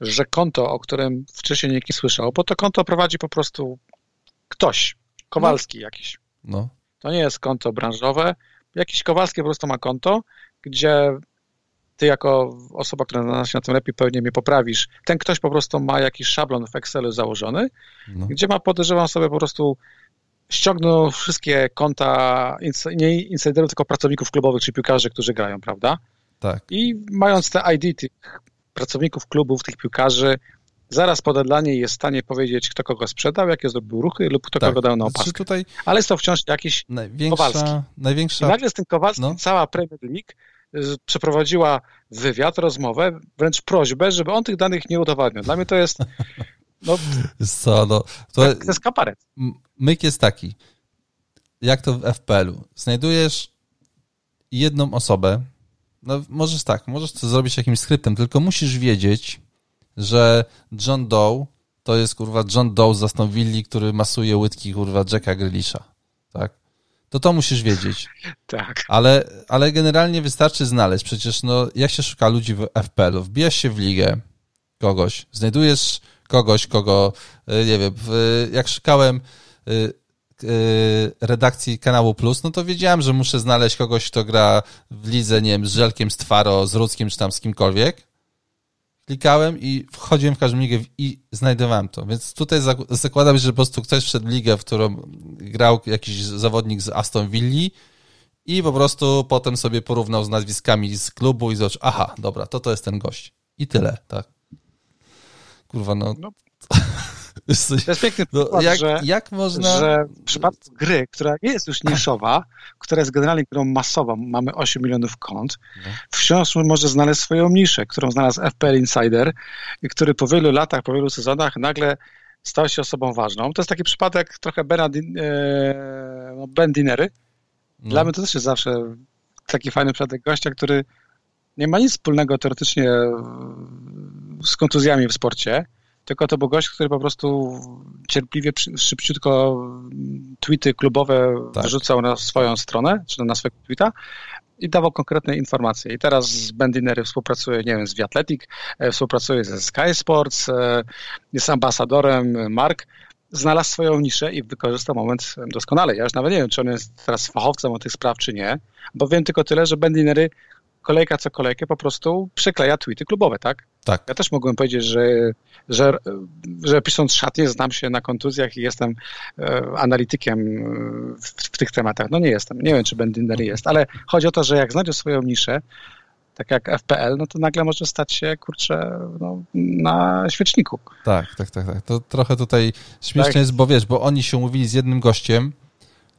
że konto, o którym wcześniej nikt nie słyszał, bo to konto prowadzi po prostu ktoś, Kowalski no. jakiś. No. To nie jest konto branżowe, jakiś Kowalski po prostu ma konto, gdzie ty jako osoba, która zna się na tym lepiej, pewnie mnie poprawisz. Ten ktoś po prostu ma jakiś szablon w Excelu założony, no. gdzie ma, podejrzewam sobie, po prostu ściągnął wszystkie konta nie insiderów, tylko pracowników klubowych czy piłkarzy, którzy grają, prawda? Tak. I mając te ID tych pracowników klubów, tych piłkarzy, zaraz po deadline jest w stanie powiedzieć, kto kogo sprzedał, jakie zrobił ruchy lub kto tak. kogo dał na opaskę. Znaczy tutaj Ale jest to wciąż jakiś największa, Kowalski. Największa... I nagle z tym Kowalskim no. cała Premier League przeprowadziła wywiad, rozmowę, wręcz prośbę, żeby on tych danych nie udowadniał. Dla mnie to jest no, Co, no, to, to jest kaparet. Myk jest taki, jak to w FPL-u. Znajdujesz jedną osobę, no możesz tak, możesz to zrobić jakimś skryptem, tylko musisz wiedzieć, że John Doe to jest kurwa John Doe z Aston który masuje łydki kurwa Jacka Grealisha, tak? To to musisz wiedzieć. tak. Ale, ale generalnie wystarczy znaleźć. Przecież no, jak się szuka ludzi w FPL-u? Wbijasz się w ligę kogoś, znajdujesz kogoś, kogo, y, nie wiem, jak szukałem y, y, redakcji kanału Plus, no to wiedziałem, że muszę znaleźć kogoś, kto gra w lidze, nie wiem, z Żelkiem, z Twaro, z Rudzkiem, czy tam z kimkolwiek. Klikałem i wchodziłem w każdą ligę i znajdowałem to. Więc tutaj zakładam, że po prostu ktoś wszedł w ligę, w którą grał jakiś zawodnik z Aston Villa i po prostu potem sobie porównał z nazwiskami z klubu i zobaczył, aha, dobra, to to jest ten gość. I tyle, tak. Kurwa, no. no. To jest piękny no, przykład, jak, że, jak można... że w przypadku gry, która nie jest już niszowa, która jest generalnie grą masową, mamy 8 milionów kont, no. wciąż może znaleźć swoją niszę, którą znalazł FPL Insider i który po wielu latach, po wielu sezonach nagle stał się osobą ważną. To jest taki przypadek trochę Bena, e, no Ben Dinery. No. Dla mnie to też jest zawsze taki fajny przypadek gościa, który nie ma nic wspólnego teoretycznie z kontuzjami w sporcie, tylko to był gość, który po prostu cierpliwie, szybciutko tweety klubowe tak. wrzucał na swoją stronę, czy na swojego tweeta i dawał konkretne informacje. I teraz z Bendinery współpracuje, nie wiem, z Viathletic, e, współpracuje ze Sky Sports, e, jest ambasadorem Mark, znalazł swoją niszę i wykorzystał moment doskonale. Ja już nawet nie wiem, czy on jest teraz fachowcem o tych spraw, czy nie, bo wiem tylko tyle, że Bendinery kolejka co kolejkę po prostu przekleja tweety klubowe, tak? Tak. Ja też mogłem powiedzieć, że, że, że pisząc szatnie znam się na kontuzjach i jestem e, analitykiem w, w, tych tematach. No nie jestem. Nie wiem, czy Bendinery jest, ale chodzi o to, że jak znajdziesz swoją niszę, tak jak FPL, no to nagle może stać się, kurczę, no, na świeczniku. Tak, tak, tak, tak. To trochę tutaj śmieszne tak. jest, bo wiesz, bo oni się umówili z jednym gościem,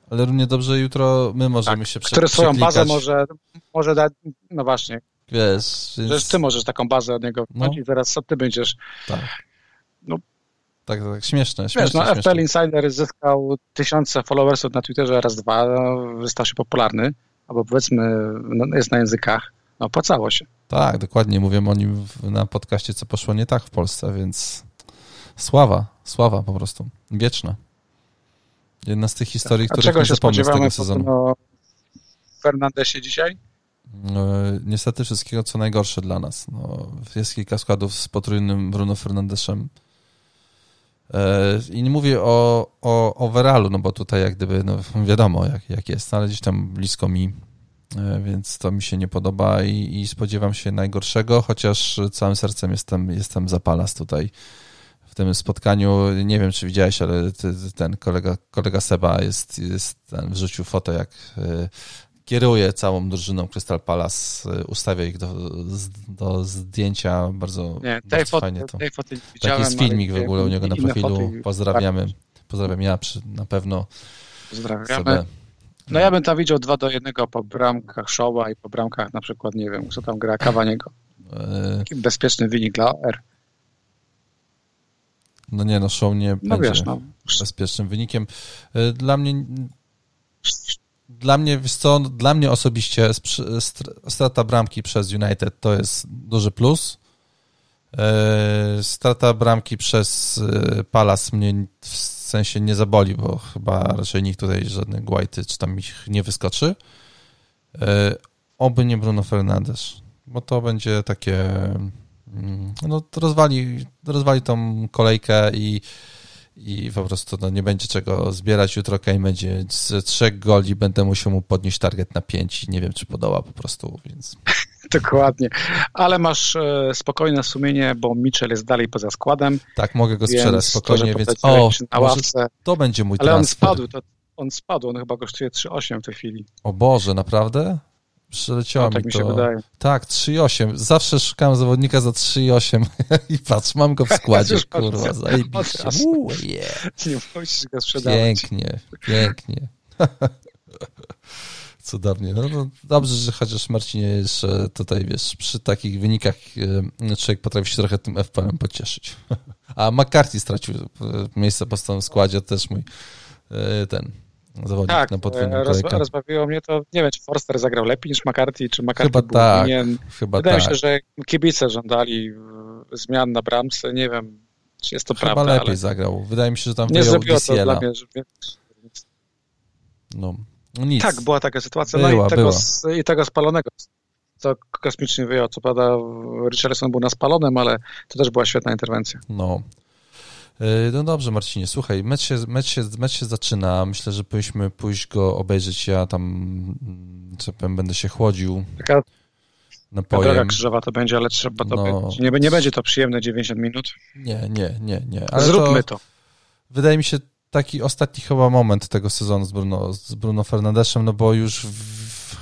ale równie dobrze jutro my możemy tak, się prze- Który swoją bazę może, może dać, no właśnie. Wiesz, więc... ty możesz taką bazę od niego no. i teraz co ty będziesz... Tak. No, tak, tak, śmieszne, śmieszne, Wiesz, no śmieszne. FPL Insider zyskał tysiące followersów na Twitterze raz, dwa, no, stał się popularny, albo powiedzmy no, jest na językach, no opłacało się. Tak, dokładnie, mówię o nim na podcaście, co poszło nie tak w Polsce, więc sława, sława po prostu, wieczna. Jedna z tych historii, tak. których nie zapomnę z tego sezonu. O Fernandesie dzisiaj? No, niestety wszystkiego, co najgorsze dla nas. No, jest kilka składów z potrójnym Bruno Fernandeszem. E, I nie mówię o, o overallu, no bo tutaj jak gdyby, no wiadomo jak, jak jest, ale gdzieś tam blisko mi, e, więc to mi się nie podoba i, i spodziewam się najgorszego, chociaż całym sercem jestem, jestem za Palas tutaj tym spotkaniu, nie wiem czy widziałeś, ale ten kolega, kolega Seba jest, jest ten, wrzucił foto, jak y, kieruje całą drużyną Crystal Palace, y, ustawia ich do, do zdjęcia, bardzo, nie, tej bardzo foty, fajnie to. Tej foty Taki jest filmik w ogóle u niego na profilu, pozdrawiamy, pozdrawiam ja przy, na pewno. Pozdrawiamy. No ja bym tam widział dwa do jednego po bramkach Showa i po bramkach na przykład, nie wiem, co tam gra Kawaniego. E, Taki bezpieczny wynik dla OR. No nie, no show nie no będzie wiesz, no. bezpiecznym wynikiem. E, dla mnie dla mnie, wiesz co, dla mnie osobiście strata bramki przez United to jest duży plus. E, strata bramki przez e, Palace mnie w sensie nie zaboli, bo chyba raczej nikt tutaj żadnych Guajty czy tam ich nie wyskoczy. Oby nie Bruno Fernandes, bo to będzie takie mm, no rozwali, rozwali tą kolejkę i i po prostu no, nie będzie czego zbierać. Jutro Kane będzie z trzech goli, będę musiał mu podnieść target na pięć i nie wiem, czy podoła po prostu, więc... Dokładnie, ale masz e, spokojne sumienie, bo Mitchell jest dalej poza składem. Tak, mogę go sprzedać spokojnie, więc o, na ławce. to będzie mój ale transfer. Ale on spadł, to, on spadł, on chyba kosztuje 3,8 w tej chwili. O Boże, naprawdę? Przyleciało no, tak mi to. Mi się wydaje. Tak, 3,8. Zawsze szukałem zawodnika za 3,8 i patrz, mam go w składzie, kurwa, zajebiście. Uuu, yeah. Nie musisz go sprzedawać. Pięknie, pięknie. Cudownie. No, no, dobrze, że chociaż Marcinie jeszcze tutaj, wiesz, przy takich wynikach e, człowiek potrafi się trochę tym FPL-em pocieszyć. A McCarthy stracił e, miejsce po stałym składzie, to też mój e, ten zawodnik tak, na podwójną roz, rozbawiło mnie to, nie wiem, czy Forster zagrał lepiej niż McCarthy, czy McCarthy chyba był tak, winien. Chyba Wydaje tak. mi się, że kibice żądali zmian na bramce, nie wiem, czy jest to chyba prawda. lepiej ale... zagrał. Wydaje mi się, że tam nie zrobiło to dla mnie, że... No, no nic. Tak, była taka sytuacja. Była, no i tego, była. i tego spalonego, co kosmicznie wyjął. Co prawda Richardson był na spalonym, ale to też była świetna interwencja. No. No dobrze, Marcinie, słuchaj, mecz się, mecz, się, mecz się zaczyna. Myślę, że powinniśmy pójść go obejrzeć. Ja tam, co powiem, będę się chłodził Taka napojem. droga krzyżowa to będzie, ale trzeba to No. być. Nie, nie będzie to przyjemne 90 minut. Nie, nie, nie, nie. Ale Zróbmy to. to. Wydaje mi się taki ostatni chyba moment tego sezonu z Bruno, z Bruno Fernandeszem, no bo już w,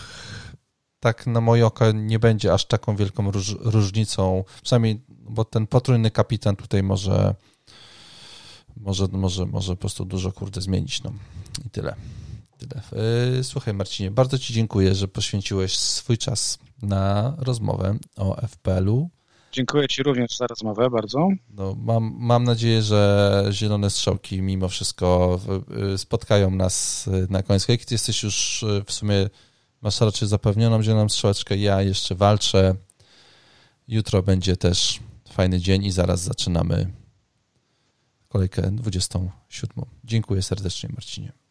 tak na moje oko nie będzie aż taką wielką róż, różnicą, przynajmniej, bo ten potrójny kapitan tutaj może może, może, może po prostu dużo kurde zmienić, no i tyle. tyle. Yy, Słuchaj Marcinie, bardzo Ci dziękuję, że poświęciłeś swój czas na rozmowę o FPL-u. Dziękuję Ci również za rozmowę bardzo. No, mam, mam nadzieję, że zielone strzałki mimo wszystko y, spotkają nas y, na koniec kolejki. Ty jesteś już y, w sumie, masz raczej zapewnioną zieloną strzałeczkę, ja jeszcze walczę. Jutro będzie też fajny dzień i zaraz zaczynamy kolejkę 27. Dziękuję serdecznie Marcinie.